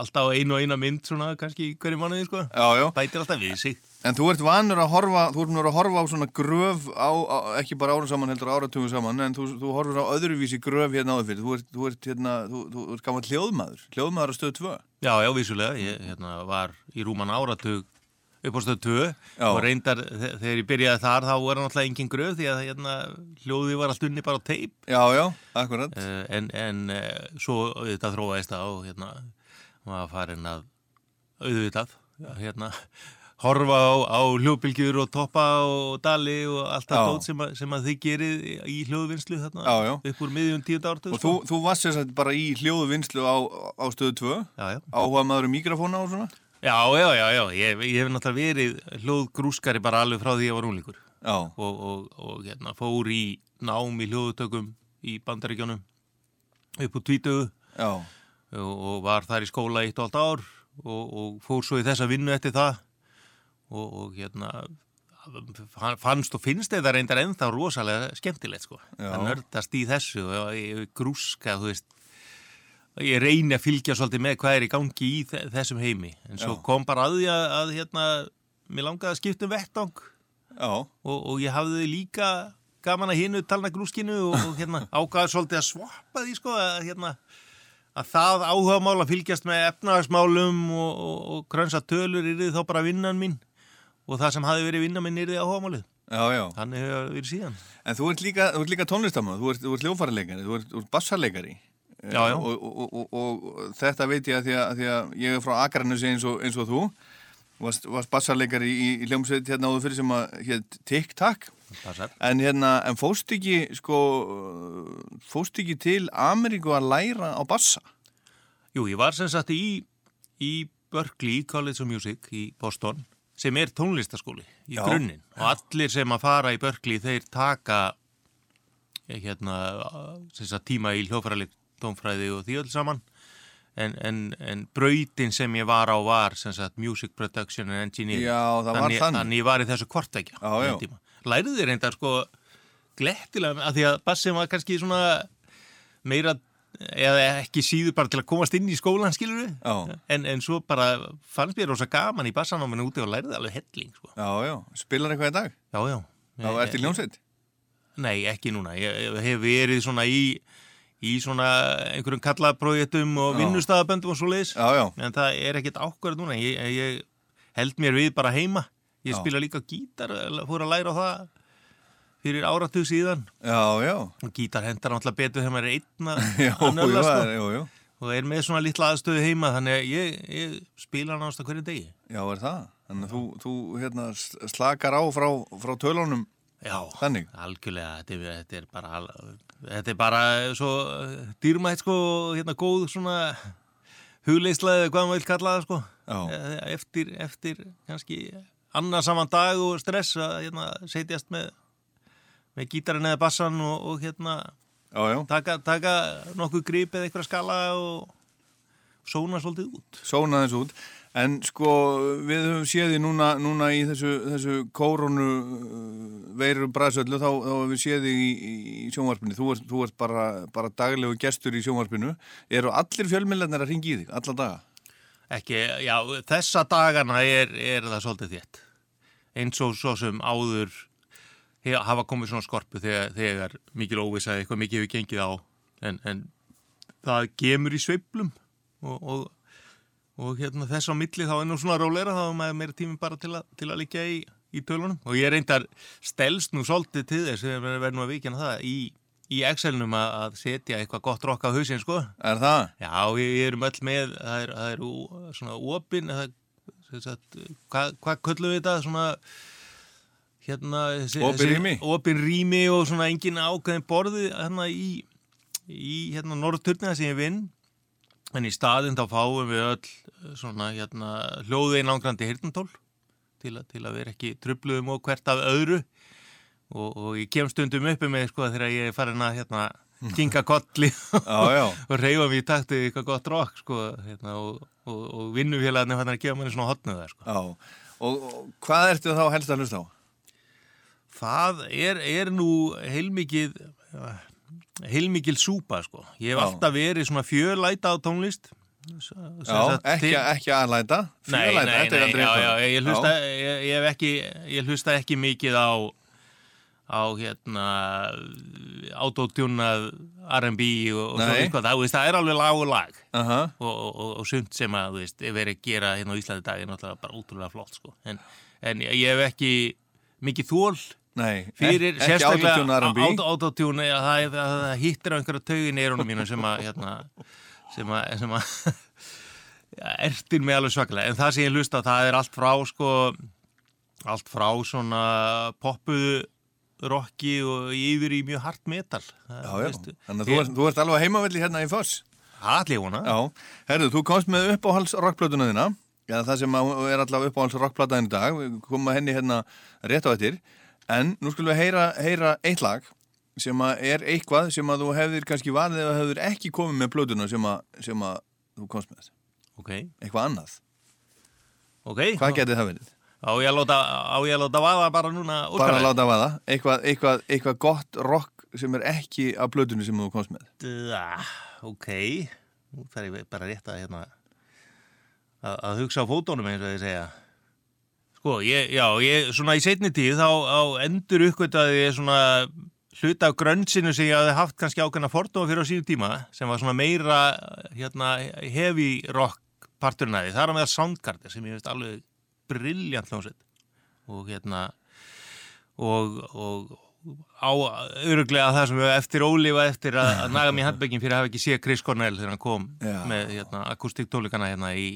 alltaf einu og eina mynd svona kannski hverju mánuði sko Já, já. bætir alltaf við sig En þú ert vanur að horfa, þú ert vanur að horfa á svona gröf á, á ekki bara árum saman heldur áratugum saman, en þú, þú horfur á öðruvísi gröf hérna áður fyrir. Þú ert, þú ert hérna, þú, þú ert gaman hljóðmaður, hljóðmaður á stöðu 2. Já, já, vissulega, ég hérna, var í rúman áratug upp á stöð 2 Já. og reyndar þe- þegar ég byrjaði þar þá var náttúrulega engin gröf því að hérna, hljóði var allt unni bara á teip Já, já, akkurat uh, En, en uh, svo auðvitað þróaðist það og hérna maður farin að auðvitað hérna horfa á, á hljóðbylgjur og toppa og dali og allt það stótt sem, sem að þið gerið í hljóðvinnslu þarna Já, já. upp úr miðjum tíund áratu Og þú, þú varst sér sagt bara í hljóðvinnslu á, á stöðu 2, já, já. áhuga maður um mikrofóna og svona. Já, já, já, já, ég, ég hef náttúrulega verið hljóðgrúskari bara alveg frá því ég var úlingur Já. og, og, og hérna, fór í nám í hljóðutökum í bandaríkjónum upp úr tvítugu Já. og, og var þar í skóla eitt og allt ár og, og fór svo í þessa vinnu eftir það og, og hérna fann- fannst og finnst þetta reyndar ennþá rosalega skemmtilegt sko Já. að nördast í þessu og grúska, þú veist ég reyni að fylgja svolítið með hvað er í gangi í þe- þessum heimi en svo Já. kom bara að því að, að hérna, mér langaði að skipta um vettvang og, og ég hafði líka gaman að hinu talna grúskinu og, og hérna, ágaði svolítið að svappa því sko, að, hérna, að það áhuga mál að fylgjast með efnahagsmálum og, og, og krönsa tölur er þá bara vinnan mín og það sem hafi verið vinnan minn er því áhuga málið Já, já. Þannig hefur verið síðan En þú ert líka, líka tónlistamöð, þú ert, ert hljófarleikari, þú ert, ert bassarleikari. Já, já. Og, og, og, og, þetta veit ég að því að, því að ég er frá Akranusi eins eins og þú. Varst, varst bassarleikari í, í hljómsveit hérna áður fyrir sem að hétt. Passar. En hérna, en fóst ekki, sko, fóst ekki til Ameríku að læra á bassa? Jú, ég var sem sagt í, í Berkeley College of Music í Boston sem er tónlistaskóli í Já. grunninn og allir sem að fara í Berkeley þeir taka eh, hérna tíma í hljófræðileg tónfræði og því öll saman en, en, en brautin sem ég var á var sem sagt Music Production and Engineering Já, þannig, þannig. Þannig ég var í þessu kvartækja Já, já. Lærið þið reyndar sko glettilega að því að bassin var kannski svona meira eða ekki síður bara til að komast inn í skólan skilur við en, en svo bara fannst mér rosa gaman í bassanáminu úti og lærið alveg helling sko. Já, já. Spilar eitthvað í dag? Já, já. Já, ertu í hljómsveit? Nei, ekki núna. Ég, ég hef verið svona í, í svona einhverjum kallaprójetum og vinnustafaböndum og svo leiðis. En það er ekkert ákvarð núna. Ég, ég held mér við bara heima. Ég Já. spila líka gítar, fór að læra á það fyrir áratug síðan. Já, já. Og gítar hendar náttúrulega betur þegar maður er einn að já, sko. Og er með svona litla aðstöðu heima, þannig að ég, ég spila náttúrulega hverju degi. Já, er það? Þannig að þú, þú hérna, slakar á frá, frá tölunum Já, þannig? algjörlega, þetta er, þetta er bara al- þetta er bara svo uh, dýrmætt sko, hérna góð svona hugleislega eða hvað maður vil kalla það sko. Eh, eftir, eftir kannski annar saman dag og stress að hérna, setjast með með gítarinn eða bassan og, og hérna já, já. Taka, taka nokkuð grip eða eitthvað skala og sóna svolítið út Sóna þessu út. En sko, við höfum séð því núna, núna í þessu, þessu kórunu veiru bræðsöllu, þá, höfum við séð því í, í sjónvarpinu. Þú ert, þú ert bara, bara daglegu gestur í sjónvarpinu. Eru allir fjölmillarnir að ringi í þig, alla daga? Ekki, já, þessa dagana er, er það svolítið þétt. Eins og svo sem áður he- hafa komið svona skorpu þegar, þegar mikil óvisa eða eitthvað mikið hefur gengið á. En, en það gemur í sveiflum og, og, og hérna þess á milli þá er nú svona róleira þá er maður meira tími bara til, að til að liggja í, í tölunum. Og ég reyndar stelst nú svolítið til þess, við verðum að vikina það, í, í Excel-num að, að setja eitthvað gott rokk á hausinn, sko. Er það? Já, við, við erum öll með, það er, það er ú- svona opin, eða, hvað, hvað köllum við þetta, svona, hérna, Opin rými? Opin rými og svona engin ákveðin borði hérna í, í hérna Norðturniða sem ég vinn en í staðinn þá fáum við öll eh, svona hérna hljóðeinangrandi hirtantól til, til að vera ekki trubluðum og hvert af öðru og, og ég kem stundum uppi með sko þegar ég er farin að hérna kinga kolli og reyfa mig í takti eitthvað gott rock sko hérna, og, og, og vinnufélagarnir hann að gefa manni svona hotnuð það sko. Já, og, og hvað ertu þá helst að hlusta á? Það er, er nú heilmikið heilmikil súpa sko. Ég hef Já. alltaf verið svona fjörlæta á tónlist Sem Já, ekki, ekki aðlæta, Nei, fjölæta, nei, þetta er nei, aldrei já, já, ég hlusta, ég, ég, hef ekki, ég hlusta ekki mikið á á hérna autotjúnað R&B og, og svo Nei. eitthvað, það, það er alveg lag og lag Aha. og, og, og, og sumt sem að, þú veist, er verið að gera hérna á Íslandi dag er náttúrulega bara útrúlega flott, sko en, en ég hef ekki mikið þól Nei, fyrir ekki- ekki autotune autotjúna, það, það, það hittir á einhverja taugin í eyrunum mínu sem að hérna, sem að, sem að ja, ertir mig alveg svaklega en það sem ég hlusta það er allt frá sko, allt frá svona poppuðu rocki og yfir í mjög hart metal. Það, Já, já, þannig að þú ert, þú ert alveg heimavelli hérna í Foss. Já, herðu, þú komst með uppáhalds rockplötuna þína, já, það sem er allavega uppáhalds rockplata í dag, við komum að henni hérna rétt á eftir, en nú skulum við heyra, heyra eitt lag sem er eitthvað sem að þú hefðir kannski varðið eða hefðir ekki komið með plötuna sem sem að þú komst með. Ok. Eitthvað annað. Ok. Hvað getið það verið? Á ég að láta, á ég að láta vaða bara núna Bara úrkvæði? að láta vaða, eitthvað, eitthvað, eitthvað gott rock sem er ekki af plötunni sem þú komst með. Da, ok, nú þarf ég bara rétt að hérna að, að hugsa á fótónum eins og þið segja. Sko, ég, já, ég, svona í setni tíð þá á endur uppgötaði ég svona hluta af grönnsinu sem ég hafði haft kannski ákveðna fordóma fyrir á síðan tíma sem var svona meira hérna heavy rock því. Það er að meða Soundgarden sem ég veist alveg brilljant hljómsveit og hérna og, og á öruglega það sem við eftir ólifa eftir að, að naga mér handbökin fyrir að hafa ekki séð Chris Cornell þegar hann kom Já. með hérna, akustiktólikana hérna í,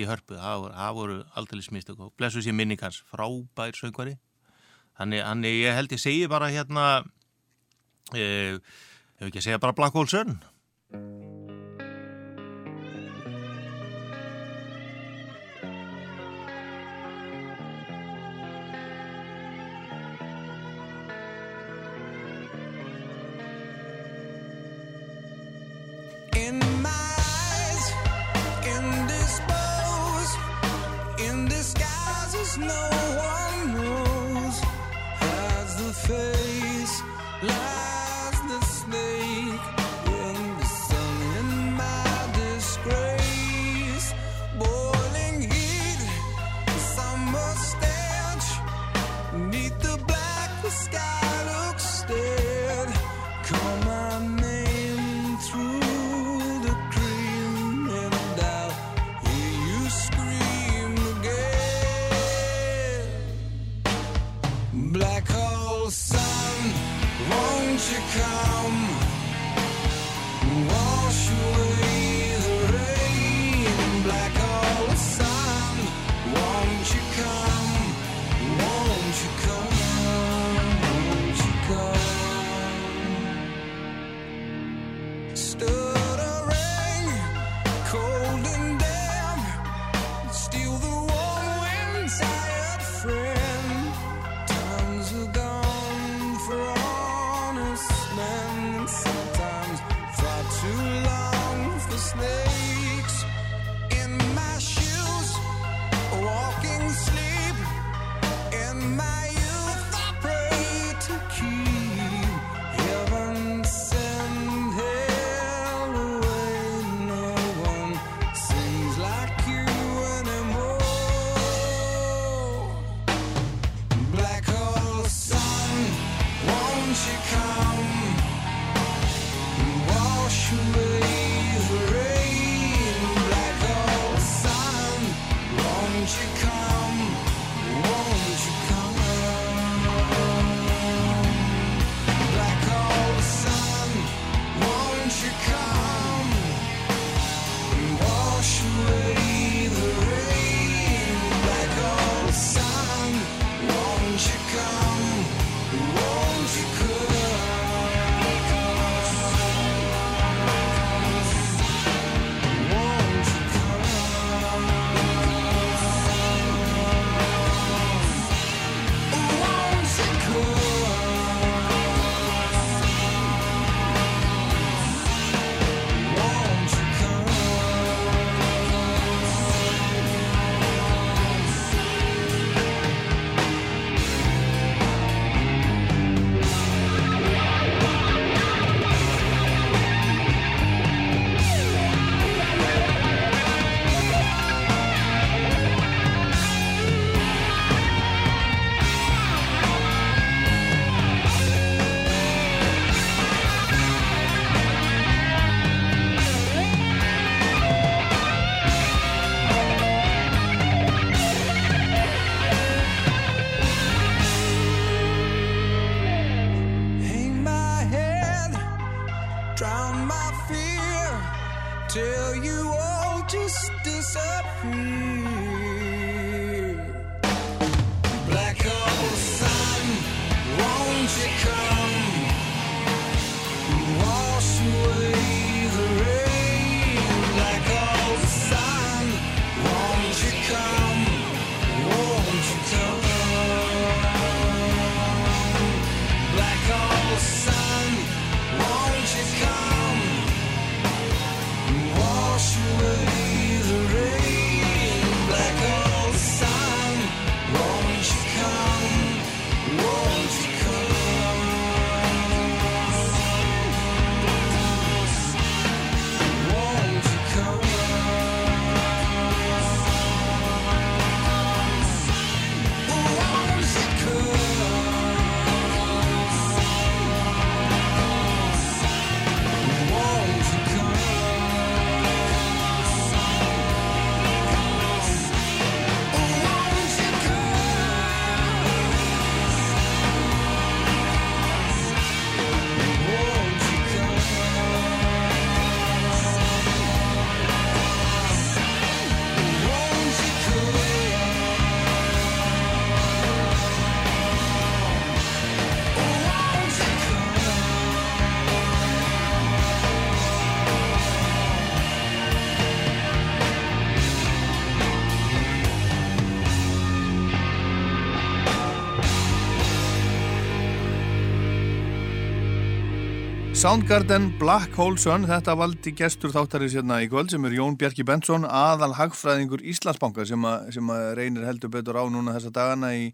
í hörpu. Það voru, aldrei smistök og blessu sér minning hans, frábær söngvari. Þannig, þannig ég held ég segi bara hérna eh, ef ekki að segja bara Black Hole Sun drown my fear till you all just disappear. Soundgarden, Black Hole Sun, þetta valdi gestur þáttarins hérna í kvöld sem er Jón Bjarki Benson, aðal hagfræðingur Íslandsbanka sem, að- sem að reynir heldur betur á núna þessa dagana í,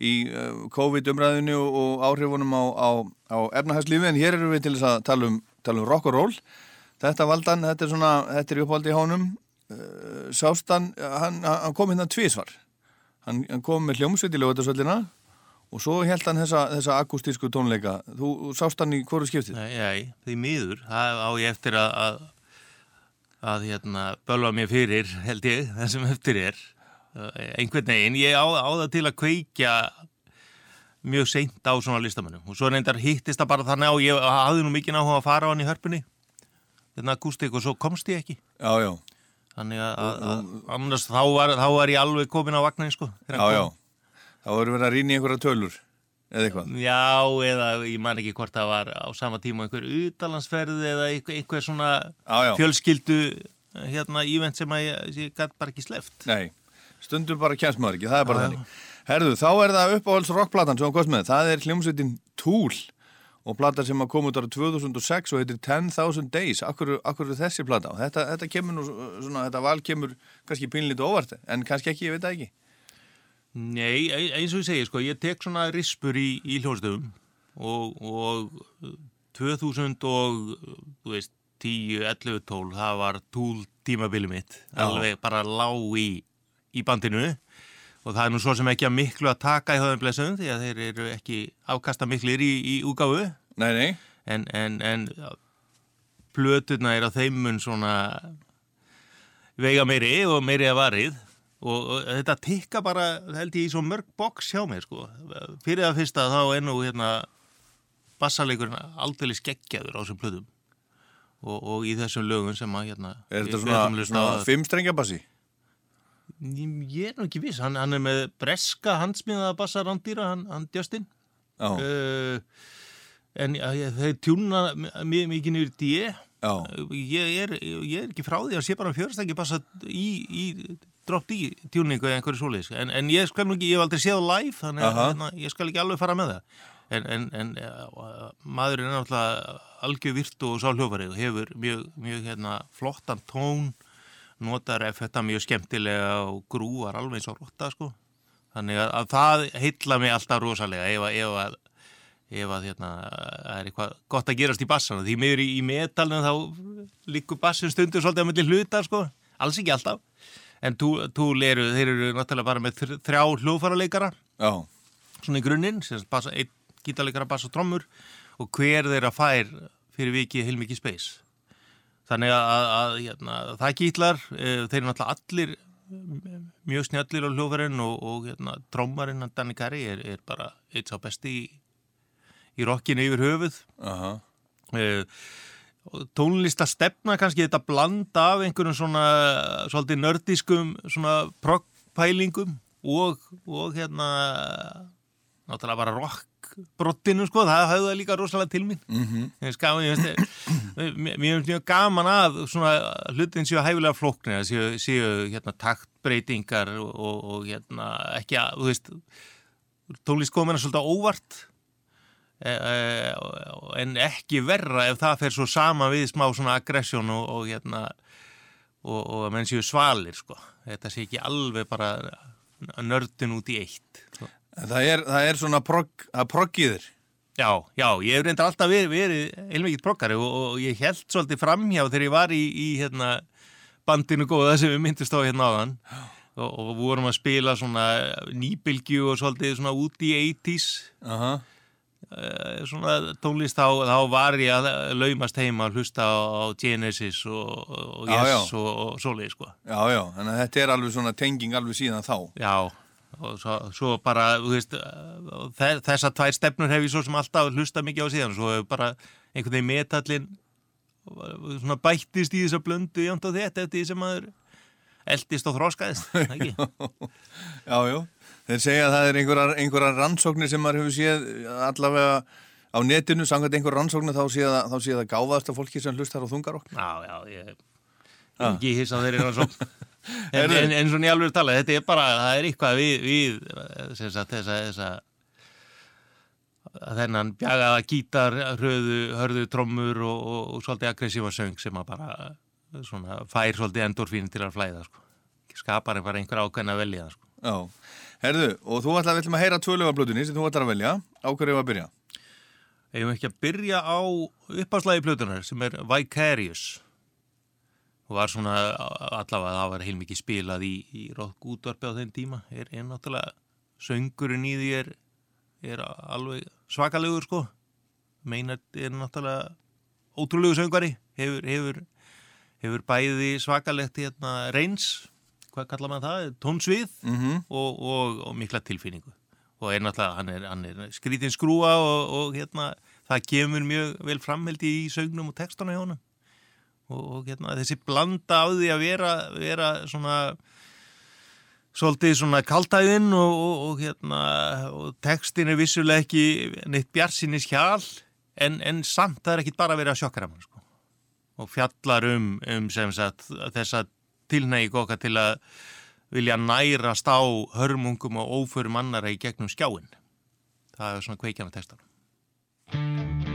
í uh, COVID-umræðinu og, áhrifunum á, á, á efnahagslífi en hér erum við til þess að tala um, tala um rock and roll. Þetta valdan, þetta er svona, þetta er uppvaldi í hánum, uh, sástan, hann, hann kom hérna tvísvar. Hann, hann kom með hljómsveit í lögutarsvöllina og svo held hann þessa, þessa akustísku tónleika. Þú þú sást hann í hverju skiptið? Nei, nei, því miður, það á ég eftir að, að, að hérna, bölva mér fyrir, held ég, það sem eftir er. Uh, Einhvern veginn, ég á, á það til að kveikja mjög seint á svona listamönnum. Og svo reyndar hittist það bara þannig á, ég hafði nú mikið áhuga að fara á hann í hörpunni, hérna akústik og svo komst ég ekki. Já, já. Þannig að, annars þá var, þá var ég alveg komin á vagnin, sko. Já, já. Það voru verið að rýna í einhverja tölur eða eitthvað. Já, eða ég man ekki hvort það var á sama tíma einhver utalansferð eða einhver, svona Já, já. fjölskyldu hérna ívent sem að ég, ég gæti bara ekki sleft. Nei, stundum bara kemst maður ekki, það er bara Já, þannig. Herðu, þá er það uppáhalds rockplatan sem hann kost með. Það er hljómsveitin Tool og plata sem að koma út ára 2006 og heitir 10,000 Days. Akkur, akkur er þessi plata? Þetta, þetta kemur nú svona, þetta val kemur kannski pínlítið óvart, en kannski ekki, ég veit það ekki. Nei, e- eins og ég segi, sko, ég tek svona rispur í, í hljóðstöfum og, og uh, 2000 og, þú veist, 10, 11, 12, það var túl tímabili mitt, Já. alveg bara lág í, í bandinu og það er nú svo sem ekki að miklu að taka í höfum blessuðum því að þeir eru ekki afkasta miklir í, í úgáfu. Nei, nei. En, en, en ja, plöturna er á þeim mun svona veiga meiri og meiri að varið og, og þetta tikka bara held ég í svo mörg boks hjá mér sko. Fyrir það fyrsta þá er nú hérna bassaleikurinn aldrei skeggjaður á þessum plötum og, og í þessum lögum sem að hérna Er þetta að svona, svona það. fimmstrengjabassi? Ég er nú ekki viss, hann, hann er með breska handsmiðaða bassarandýra, hann, hann Justin uh, en ja, þeir tjúna mjög mikið niður D Já. ég er, ég er ekki frá því að sé bara fjörstæki bassa í, í drop D tjúningu eða einhverju svoleiðis en, en ég skal nú ekki, ég hef aldrei séð live þannig að Aha. hérna, ég skal ekki alveg fara með það en, en, en ja, maður er náttúrulega algjör virtu og sá hljófari og hefur mjög, mjög hérna, flottan tón notar þetta mjög skemmtilega og grúar alveg eins og rotta sko. þannig að, að það heilla mig alltaf rosalega ef að, ef að, ef að hérna, það er eitthvað gott að gerast í bassana því meður í, í metalinu þá líkur bassin stundur svolítið að milli hluta sko. alls ekki alltaf en túl eru, þeir eru náttúrulega bara með þr- þrjá hljóðfaraleikara Já. svona í grunninn, einn gítarleikara bass og trommur og hver þeirra fær fyrir vikið heilmikið space þannig að, að, að hérna, það gítlar e, þeir eru náttúrulega allir mjög snjallir á hljóðfærin og, og hérna, trommarinn hann Danny Carey er, er bara eitt sá besti í, í rockinu yfir höfuð Aha. e, tónlista stefna kannski þetta blanda af einhverjum svona svolítið nördiskum svona proggpælingum og, og hérna náttúrulega bara rock brottinu sko, það hafði það líka rosalega til mín Mhm. Mér finnst gaman, ég finnst mér finnst mjög gaman að svona hlutin séu hæfilega flóknir séu, séu hérna taktbreytingar og, og, og hérna ekki að, þú veist tónlist komina svolítið óvart en ekki verra ef það fer svo sama við smá svona aggressjón og, og hérna og, og menn séu svalir sko þetta sé ekki alveg bara nördin út í eitt sko. Það er, það er svona progg, að proggiður. Já, já, ég hef reyndar alltaf verið, verið heilmikið proggari og, og ég held svolítið framhjá þegar ég var í, í hérna, bandinu góða sem við myndist á hérna áðan og, vorum að spila svona nýbylgju og svolítið svona út í 80s Aha. Eh, svona tónlist þá, þá var ég að laumast heima að hlusta á, á Genesis og, og Já, Yes já. og, og svoleið sko. Já, já, þannig að þetta er alveg svona tenging alveg síðan þá. Já, og svo, svo bara, þú veist, þe- þessar tvær stefnur hef ég svo sem alltaf hlusta mikið á síðan, svo hefur bara einhvern veginn metallin svona bættist í þessa blöndu jæmt á þetta eftir því sem maður eldist og þróskaðist, það ekki? Já, já. Þeir segja að það er einhverjar, einhverjar rannsóknir sem maður hefur séð allavega á netinu, samkvæmt einhver rannsóknir þá séð að, þá séð að gáðast af fólki sem hlustar á þungarokk. Já, já, ég Ha. ekki hissa á þeirri rannsókn. en, en, en svona í alveg tala, þetta er bara, það er eitthvað við, við sem sagt, þessa, þessa þennan bjagaða gítar, hröðu, hörðu trommur og, og, og svolítið aggressífa söng sem að bara svona, fær svolítið endorfín til að flæða sko. skapar bara einhver ákveðin að velja sko. Já, herðu, og þú ætlar að heyra tvölugablötunni sem þú ætlar að velja, á hverju var að byrja? Eigum ekki að byrja á uppáslægi plötunar sem er Vicarious? Og var svona allavega það var heilmikið spilað í, í rock útvarpi á þeim tíma. Er náttúrulega söngurinn í því er, er alveg svakalegur sko. Meinar er náttúrulega ótrúlegu söngari hefur, hefur, hefur bæði svakalegt hérna reyns hvað kallar maður það, tónsvið mm -hmm. og, og, og mikla tilfinningu og er náttúrulega, hann er, hann er skrítinn skrúa og, og hérna það kemur mjög vel framheld í sögnum og textana hjá honum og, og hérna, þessi blanda á því að vera, vera svona svolítið svona kaltæðin og, og, og hérna og textin er vissulega ekki neitt bjarsinnis hjál en, en samt það er ekki bara að vera að sjokkara mann sko. og fjallar um, um sem sagt þessa tilnægi okkar til að vilja nærast á hörmungum og óförum annara í gegnum skjáin það er svona kveikjana textar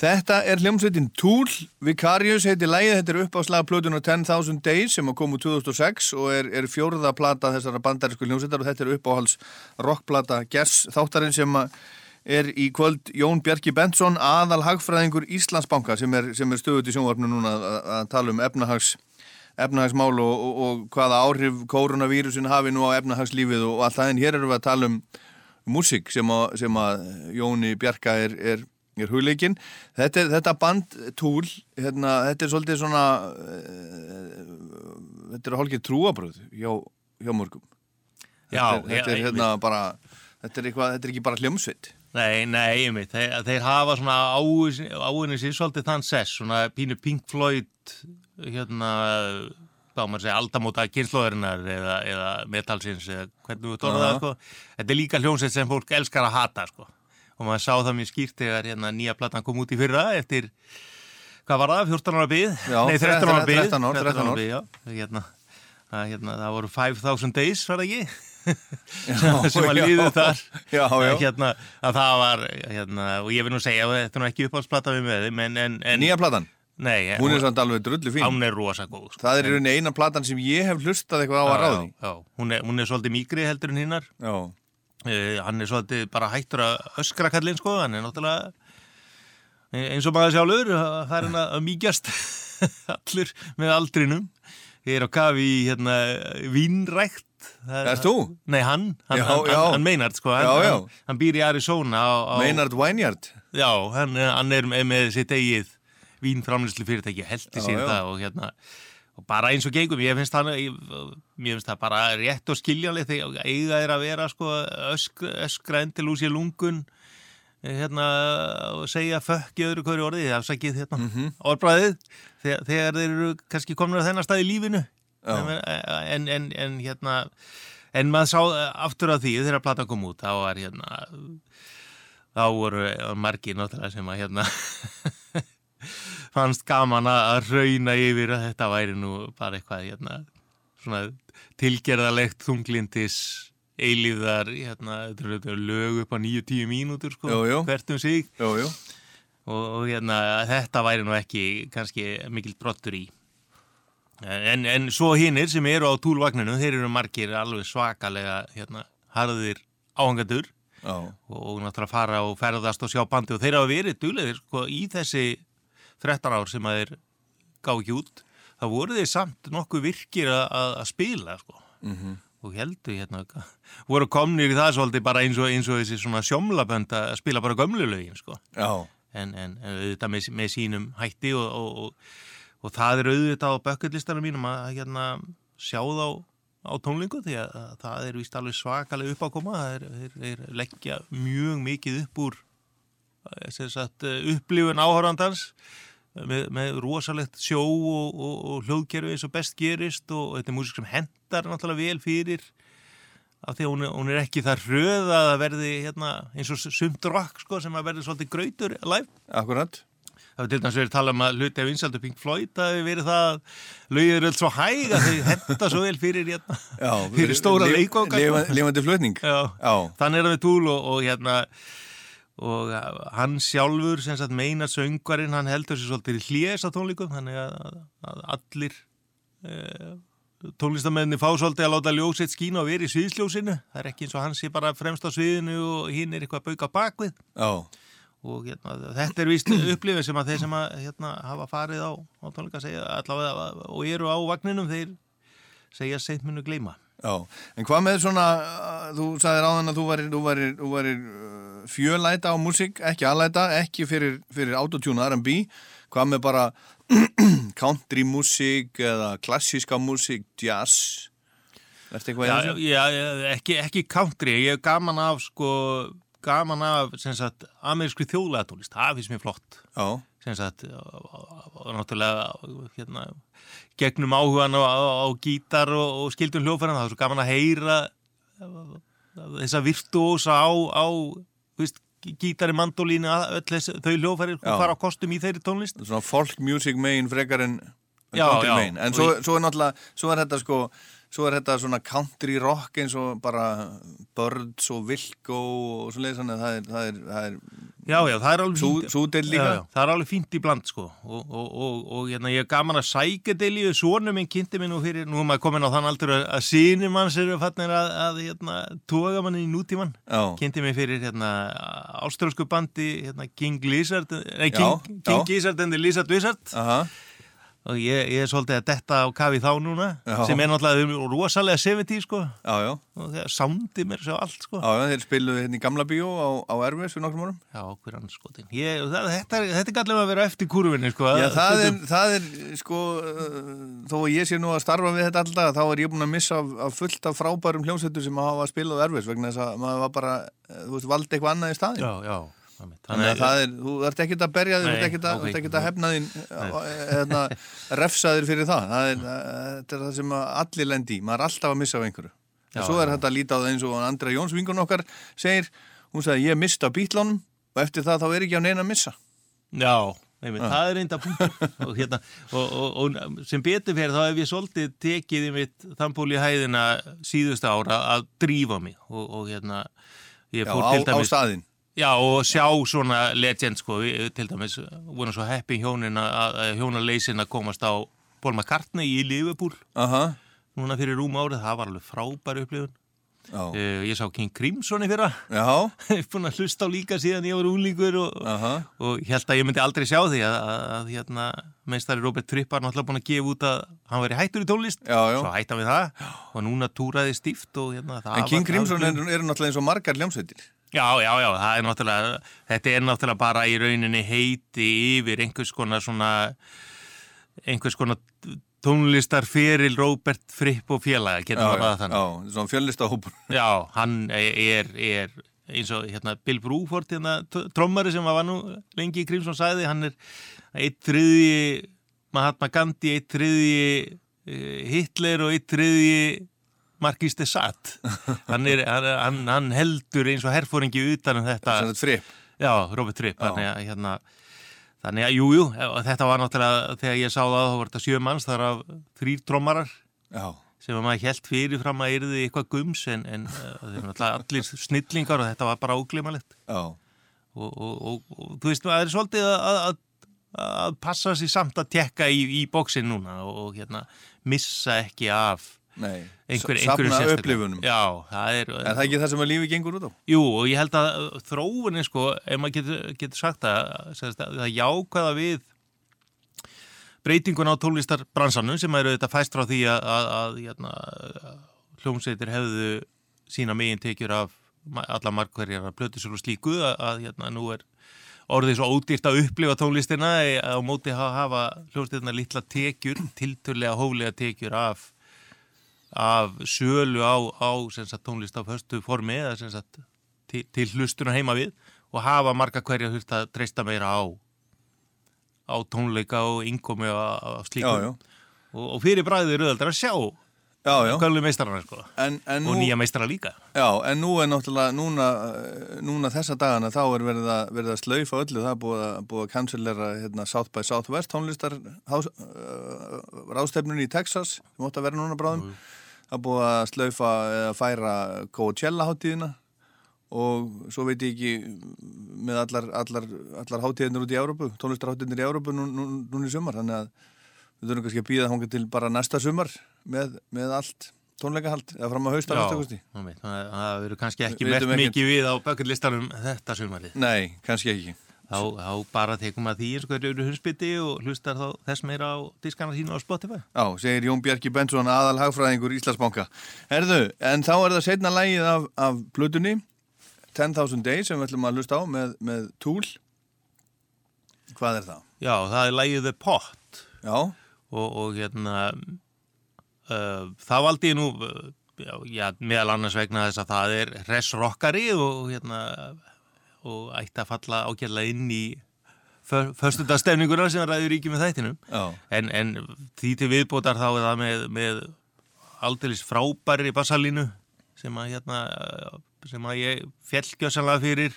Þetta er hljómsveitin Tool, Vicarious heitir lægið, þetta er upp á slagplötunar 10,000 Days sem kom úr 2006 og er, er fjórða plata þessara bandarísku hljómsveitar og þetta er uppáhals rockplata Gess þáttarinn sem er í kvöld Jón Bjarki Benson, aðal hagfræðingur Íslandsbanka sem er, er stöðut í sjónvarpnu núna að, að tala um efnahags, efnahagsmál og, og, og hvaða áhrif koronavírusin hafi nú á efnahagslífið og allt það. En hér erum við að tala um músík sem, að- sem að Jóni Bjarka er, er, er hugleikinn. Þetta, þetta band Tool, hérna, þetta er svolítið svona, uh, þetta er hálfgeir trúabröð hjá, hjá mörgum. Já, þetta er, þetta er hérna bara, þetta er, eitthvað, þetta er ekki bara hljómsveit. Nei, nei, einmitt, þeir, þeir hafa svona áinni sér svolítið þann sess, svona pínu Pink Floyd, hérna, hvað á maður að segja, aldamóta kynnslóðurinnar eða, eða metalsins eða hvernig við tóra það, sko. Þetta er líka hljómsveit sem fólk elskar að hata, sko. Og maður sá það mjög skýrt þegar hérna nýja platan kom út í fyrra eftir, hvað var það, 14 ára? Já, Nei, 13 ára byð. 13 ár, 13 ár. byð, já. Hérna, það, hérna, það voru 5000 days, var það ekki? Já, sem að líðu þar Já, já. Hérna, að það var hérna, og ég vil nú segja að þetta er ekki uppáhaldsplata við með þeim en, en, en Nýja platan? Nei, Hún er samt alveg drullu fín. Hún er rosa góð sko. Það er eina platan sem ég hef hlustað eitthvað á að ráði. Hún, er, hún er svolítið mýgri heldur en hinnar uh, Hann er svolítið bara hættur að öskra kallinn sko, hann er náttúrulega e- eins og maður sjálfur það er hann að mýgjast allur með aldrinum. Ég er á kafi í hérna, vínrækt. Það- Ert þú? Nei, hann, hann, Já, hann, já. hann, Meinard sko, hann, býr í Arizona á, á, Maynard Vineyard. Já, hann, hann er með, sitt eigið vínframlýslu fyrirtæki, heldur já. það og hérna og bara eins og gengum, ég finnst, ég, mér finnst það bara rétt og skiljanlega þegar eiga er að vera sko öskra endil úr sér lungun eh, hérna og segja fökk í öðru hverju orði, það afsakið hérna Mhm. orðbræðið, þegar, þegar þeir eru kannski komin á þennan stað í lífinu Já. en, en, en hérna en maður sá aftur af því þegar platan kom út, þá var hérna þá voru margir náttúrulega sem að hérna fannst gaman að rauna yfir að þetta væri nú bara eitthvað hérna svona tilgerðalegt þunglindis eilíðar hérna, lög upp á 9-10 mínútur sko, Jú, jú. hvert um sig. Jú, og, og hérna þetta væri nú ekki kannski mikill brottur í. En, en svo hinnir sem eru á túlvagninu þeir eru margir alveg svakalega hérna, harðir áhangadur og, og náttúrulega fara og ferðast og sjá bandi og þeir hafa verið duglegir sko, í þessi 13 ár sem að þeir gá ekki út þá voru þeir samt nokkuð virkir að, spila sko. Mhm. og heldur hérna voru komnir í það svolítið bara eins og, eins og þessi svona sjómlabönd að spila bara gömlu lögin sko. En, en en auðvitað með, með sínum hætti og, og, og, og það er auðvitað á bucketlistanum mínum að hérna, sjá þá á tónlingu því að, að það er vist alveg svakalega uppákoma það er, þeir, þeir leggja mjög mikið upp úr eh, sagt, eh, upplifun áhörandans með, með rosalegt sjó og, og, og hljóðkerfi eins og best gerist og þetta er músik sem hendar náttúrulega vel fyrir af því að hún hún er ekki það hröð að það verði hérna, eins og sumt rock sko, sem að verði svolítið grautur live. Akkurat. Það var til dæmis verið að tala um að hluti af vinsaldu Pink Floyd að við verið það að lögið eru öll svo hæg að þau henda svo vel fyrir, hérna, Já, fyrir stóra leikvanga lifandi- lifandi flutning. Já, Já. þannig er það við túl og, og hérna og hann sjálfur sem sagt meina söngvarinn, hann heldur sér svolítið í hljés á tónleikum, þannig að, að allir e, tónlistamenni fá svolítið að láta ljósitt skína og vera í sviðsljósinu, það er ekki eins og hann sé bara fremst á sviðinu og hinn er eitthvað að bauka bakvið Já. og hérna, þetta er vist upplifin sem að þeir sem að hérna, hafa farið á, á tónleika segja allavega og eru á vagninum þeir segja seint munu gleyma Já, en hvað með svona, þú sagðir áðan að þú varir, varir, varir uh, fjölæta á músík, ekki aðlæta, ekki fyrir, fyrir autotune R&B, hvað með bara country músík eða klassíska músík, jazz, ertu eitthvað já, þessu? já, já, ekki, ekki country, ég hef gaman af sko, gaman af sem sagt, amerískri þjóðlæðatólist, það finnst mér flott. Já. Sem sagt, náttúrulega hérna, gegnum áhugan á, á, á gítar og, og skildum hljófæran, það er svo gaman að heyra þessa virtuósa á, á veist, gítari, mandolínu, öll þau hljófæri Já. fara á kostum í þeirri tónlist Svona folk music megin frekar en Já, country já. megin, en svo, svo er náttúrulega, svo er þetta sko, svo er þetta svona country rock eins og bara Birds og Wilco og svo leiðis þannig að það er, það er, það er Já, já, það er alveg Sú- fínt. súdeild líka? Já, já, það er alveg fínt í bland, sko. Og, og, og, og hérna, ég er gaman að sækja deilíu, svonu minn kynnti mig nú fyrir, nú er maður komin á þann aldur að, að síni manns eru fannir að, að hérna, toga manni í nútíman. Já. Kynnti mig fyrir, hérna, ástrálsku bandi, hérna, King Lizard, nei, King, King já. Gizzard and the Lizard Wizard. Aha. Og ég, ég er svolítið að detta á kafi þá núna, Já. sem er náttúrulega rosalega 70, sko. Já, já. Og það sándi mér svo allt, sko. Já, þeir spiluðu hérna í gamla bíó á, á Erfis fyrir nokkrum árum. Já, hver annars skotin. Ég, það, þetta, er- þetta er gallum að vera eftir kurvinni, sko. Já, það er, það er, sko, uh, þó að ég sé nú að starfa við þetta alltaf, þá er ég búin að missa af, af fullt af frábærum hljómsveitur sem hafa spilað á Erfis vegna þess að maður var bara, uh, þú veist, valdi eitthvað annað í staðin. Já, já. Þannig að það er, þú ert ekkert að berja þig, þú ert ekkert að, að hefna þín, hérna, refsaðir fyrir það. það er, þetta er það sem að allir lendi í, maður er alltaf að missa af einhverju. Já, En svo er þetta að líta á það eins og Andra Jóns vingun okkar segir, hún sagði, ég mista bítlánum og eftir það þá er ekki á neina að missa. Já, einmitt, Já. það er reynda punktur og, hérna, og, og, og sem betur fyrir þá hef ég svolítið tekið í mitt þambúl í hæðina síðustu ára að drífa mig og, og hérna ég fór á- til á dæmis. Já, og sjá svona legend sko, til dæmis voru svo heppi hjónin að, hjónaleysin að komast á Paul McCartney í Liverpool Aha. núna fyrir rúm árið, það var alveg frábæri upplifun. Uh, ég sá King Crimson í fyrra. Ég er búin að hlusta á líka síðan ég var úlingur og, Aha. og ég held að ég myndi aldrei sjá því að, að, að hérna, meistari Robert Tripp var náttúrulega búin að gefa út að hann veri hættur í tónlist Já, já. svo hætti hann við það og núna túraði stíft og hérna En King Crimson var- er náttúrulega eins og margar hljómsveitir. Já, já, já, það er náttúrulega þetta er náttúrulega bara í rauninni heiti yfir einhvers konar svona einhvers konar tónlistar feril Robert Fripp og félaga, getur maður að þannig Já, svona fjölistahópur. Já, hann er, er eins og hérna, Bill Bruford hérna, trommari sem var nú lengi í Crimson sagði, hann er eitt þriðji Mahatma Gandhi, eitt þriðji eh, Hitler og eitt þriðji Marquis de Sade. Hann, er, hann, hann, heldur eins og herfóringi utan um þetta. Já, Robert Fripp þannig að, hérna, þannig að, jú, jú þetta var náttúrulega, þegar ég sá það þá var þetta sjö manns, þar af þrýr trommarar Já. sem að maður held fyrirfram að yrði eitthvað gums en, en náttúrulega allir snillingar og þetta var bara óglimalegt og, og, og, og þú veist, það er svolítið að, að, að passa sér samt að tekka í, í bóksin núna og hérna, missa ekki af Nei, einhver, safna upplifunum. Já, það er Er það ekki það sem að lífi gengur út á? Jú, og ég held að uh, þróunin sko, ef maður getur, getur sagt það, sem sagt, það jákvæða við breytingun á tónlistarbransanum sem eru þetta fæst frá því að, að, að hérna, hljómsveitir hefðu sína megin tekjur af alla markverjar að plötusur og slíku að, að hérna, nú er orðið svo ódýrt að upplifa tónlistina e- á móti að hafa hljómsveitina litla tekjur, tilturlega hóflega tekjur af af sölu á, á sagt, tónlist á föstu formi eða sagt, til, til hlustunar heima við og hafa marga hverja þurft að treysta meira á á tónleika og innkomi á, á slíkum Já, já. Og, og fyrir bræðið eru öðaldar að sjá Já, já. gömlu meistarana sko En, en og nú, nýja meistara líka Já, en nú er náttúrulega, núna, eh, núna þessa dagana þá er verið að, verið að slaufa öllu, það er búið að, búið að cancellera hérna, South by Southwest tónlistar uh, ráðstefnun í Texas, sem átt að vera núna bráðum. Það búið að slaufa eða færa Coachella hátíðina. Og svo veit ég ekki með allar, allar, allar hátíðinir út í Európu, tónlistarhátíðinir í Európu nú, nú, núna í sumar, þannig að við þurfum kannski að býða þangað til bara næsta sumar með, með allt tónleikahald eða fram á haust að næsta einmitt, það verður kannski ekki ekkert- mikið við á bökullistanum þetta sumarið. Nei, kannski ekki þá, þá bara tekum að því og hverju eru hundsbytti og hlustar þá þess meira á diskana sína á Spotify Já, segir Jón Bjarki Bensson, aðal hagfræðingur Íslandsbanka. Herðu, en þá er það setna lægið af, af Plutunni, 10.000 Days, sem við ætlum að hlusta á með, með Tool. Hvað er það? Já, það er lægið The Pot Já og, og hérna uh, það valdi ég nú uh, já, já, meðal annars vegna þess að það er res-rockari og hérna og ætti að falla ágjörlega inn í förstundastefninguna sem ræður ríki með þættinum en, en því til viðbótar þá er það með, með aldeilis frábæri bassalínu sem að hérna sem að ég fjellgjössanlega fyrir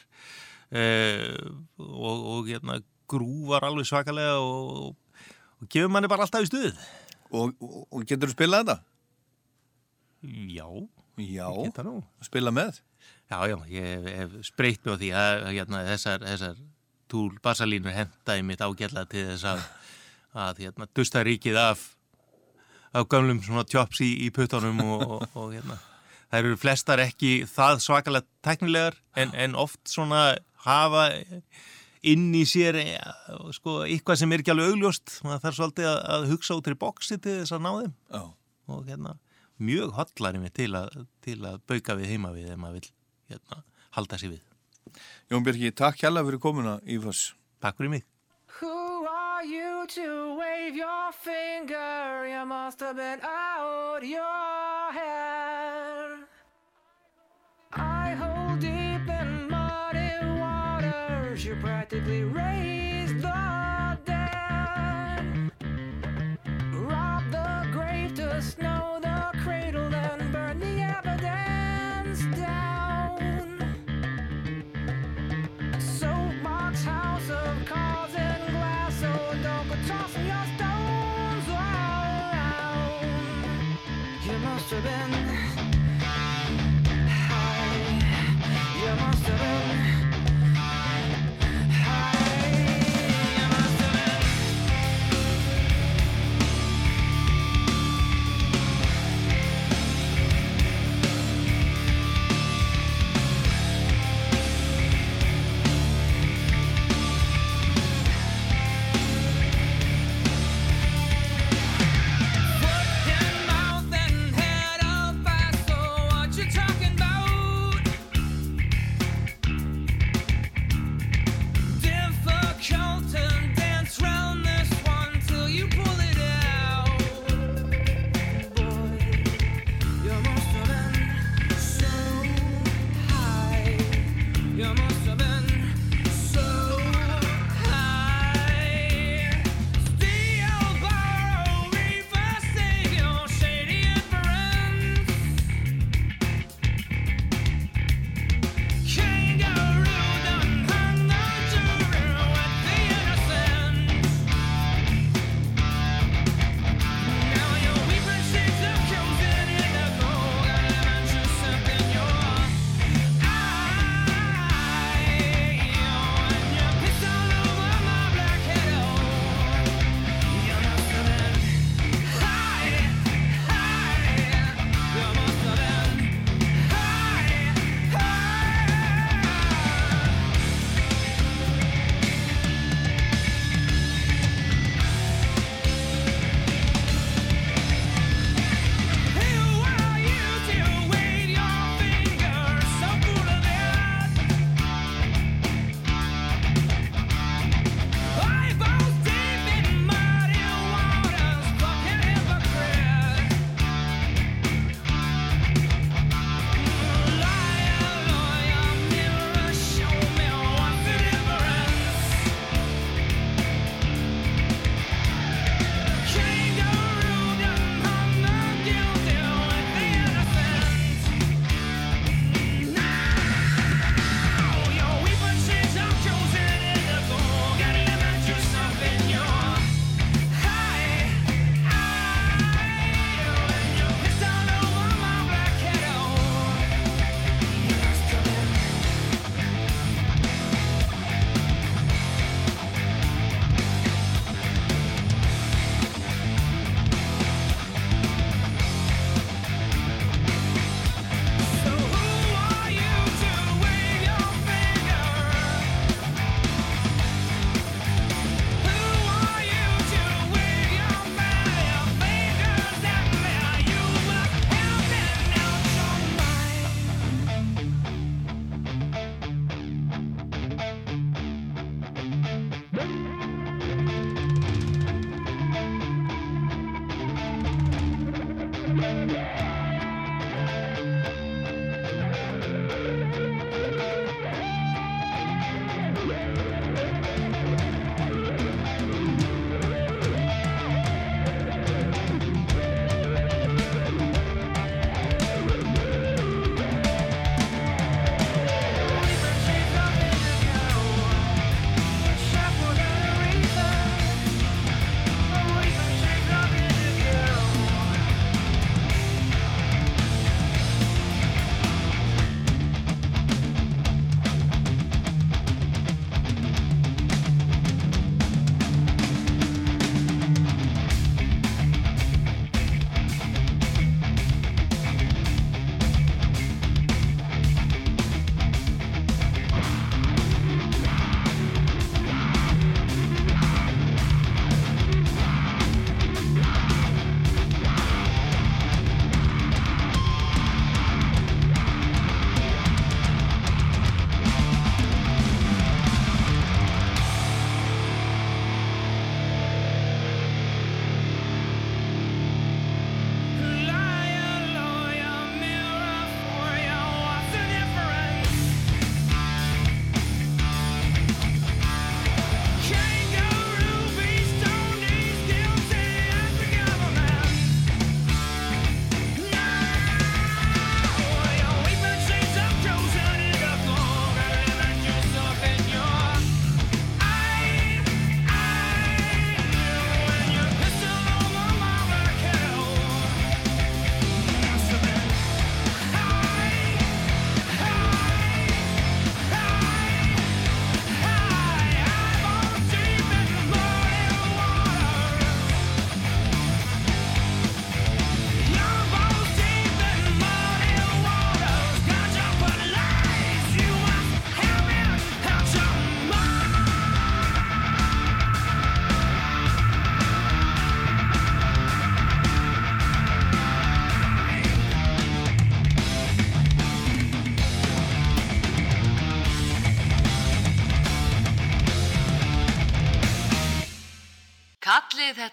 uh, og, og hérna grúvar alveg svakalega og, og gefur manni bara alltaf í stuð Og, og, og getur þú spilað þetta? Já. Já, spila með? Já, já, ég hef, spreytt á því að hérna, þessar, þessar túl bassalínur hentaði mitt ágætla til þess að, að hérna, dusta ríkið af, af gamlum tjóps í, í puttunum og, og, og hérna, það eru flestar ekki það svakalega teknilegar en, en oft svona hafa inn í sér eh, sko, eitthvað sem er ekki alveg augljóst. Maður þarf svolítið að, að hugsa út í bóksi til þess að ná þeim. Já. og hérna, mjög hotlari mig til að, til að bauka við heima við ef maður vil hérna, halda sér við Jón Björki, takk hjalla fyrir komuna í Foss. Takk fyrir mig. Who are you to wave your finger? You must have been out your hair. I hold deep in muddy waters. You practically raised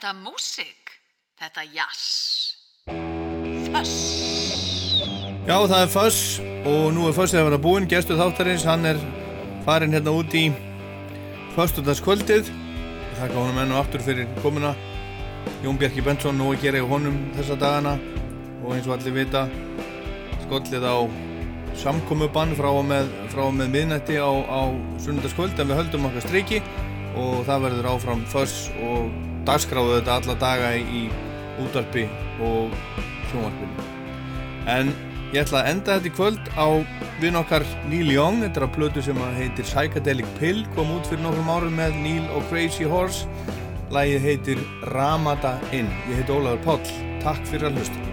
þetta músík? Þetta jazz? Föss? Já, það er Fuss og nú er Fussið að vera búinn, gestur þáttarins, hann er farin hérna út í föstudagskvöldið. Þakka honum enn og aftur fyrir komuna. Jón Bjarki Benson gera í honum þessa dagana og eins og allir vita skollið á samkomubann frá og með, og með miðnætti á, á sunnudagskvöld en við höldum okkar striki og það verður áfram Fuss og dagskráðu þetta alla daga í útarpi og sjónvarpinu. En ég ætla að enda þetta í kvöld á vinn okkar Neil Young, þetta er að plötu sem heitir Psychedelic Pill, kom út fyrir nokkrum árum með Neil og Crazy Horse. Lægið heitir Ramada Inn. Ég heit Ólafur Páll. Takk fyrir að hlusta.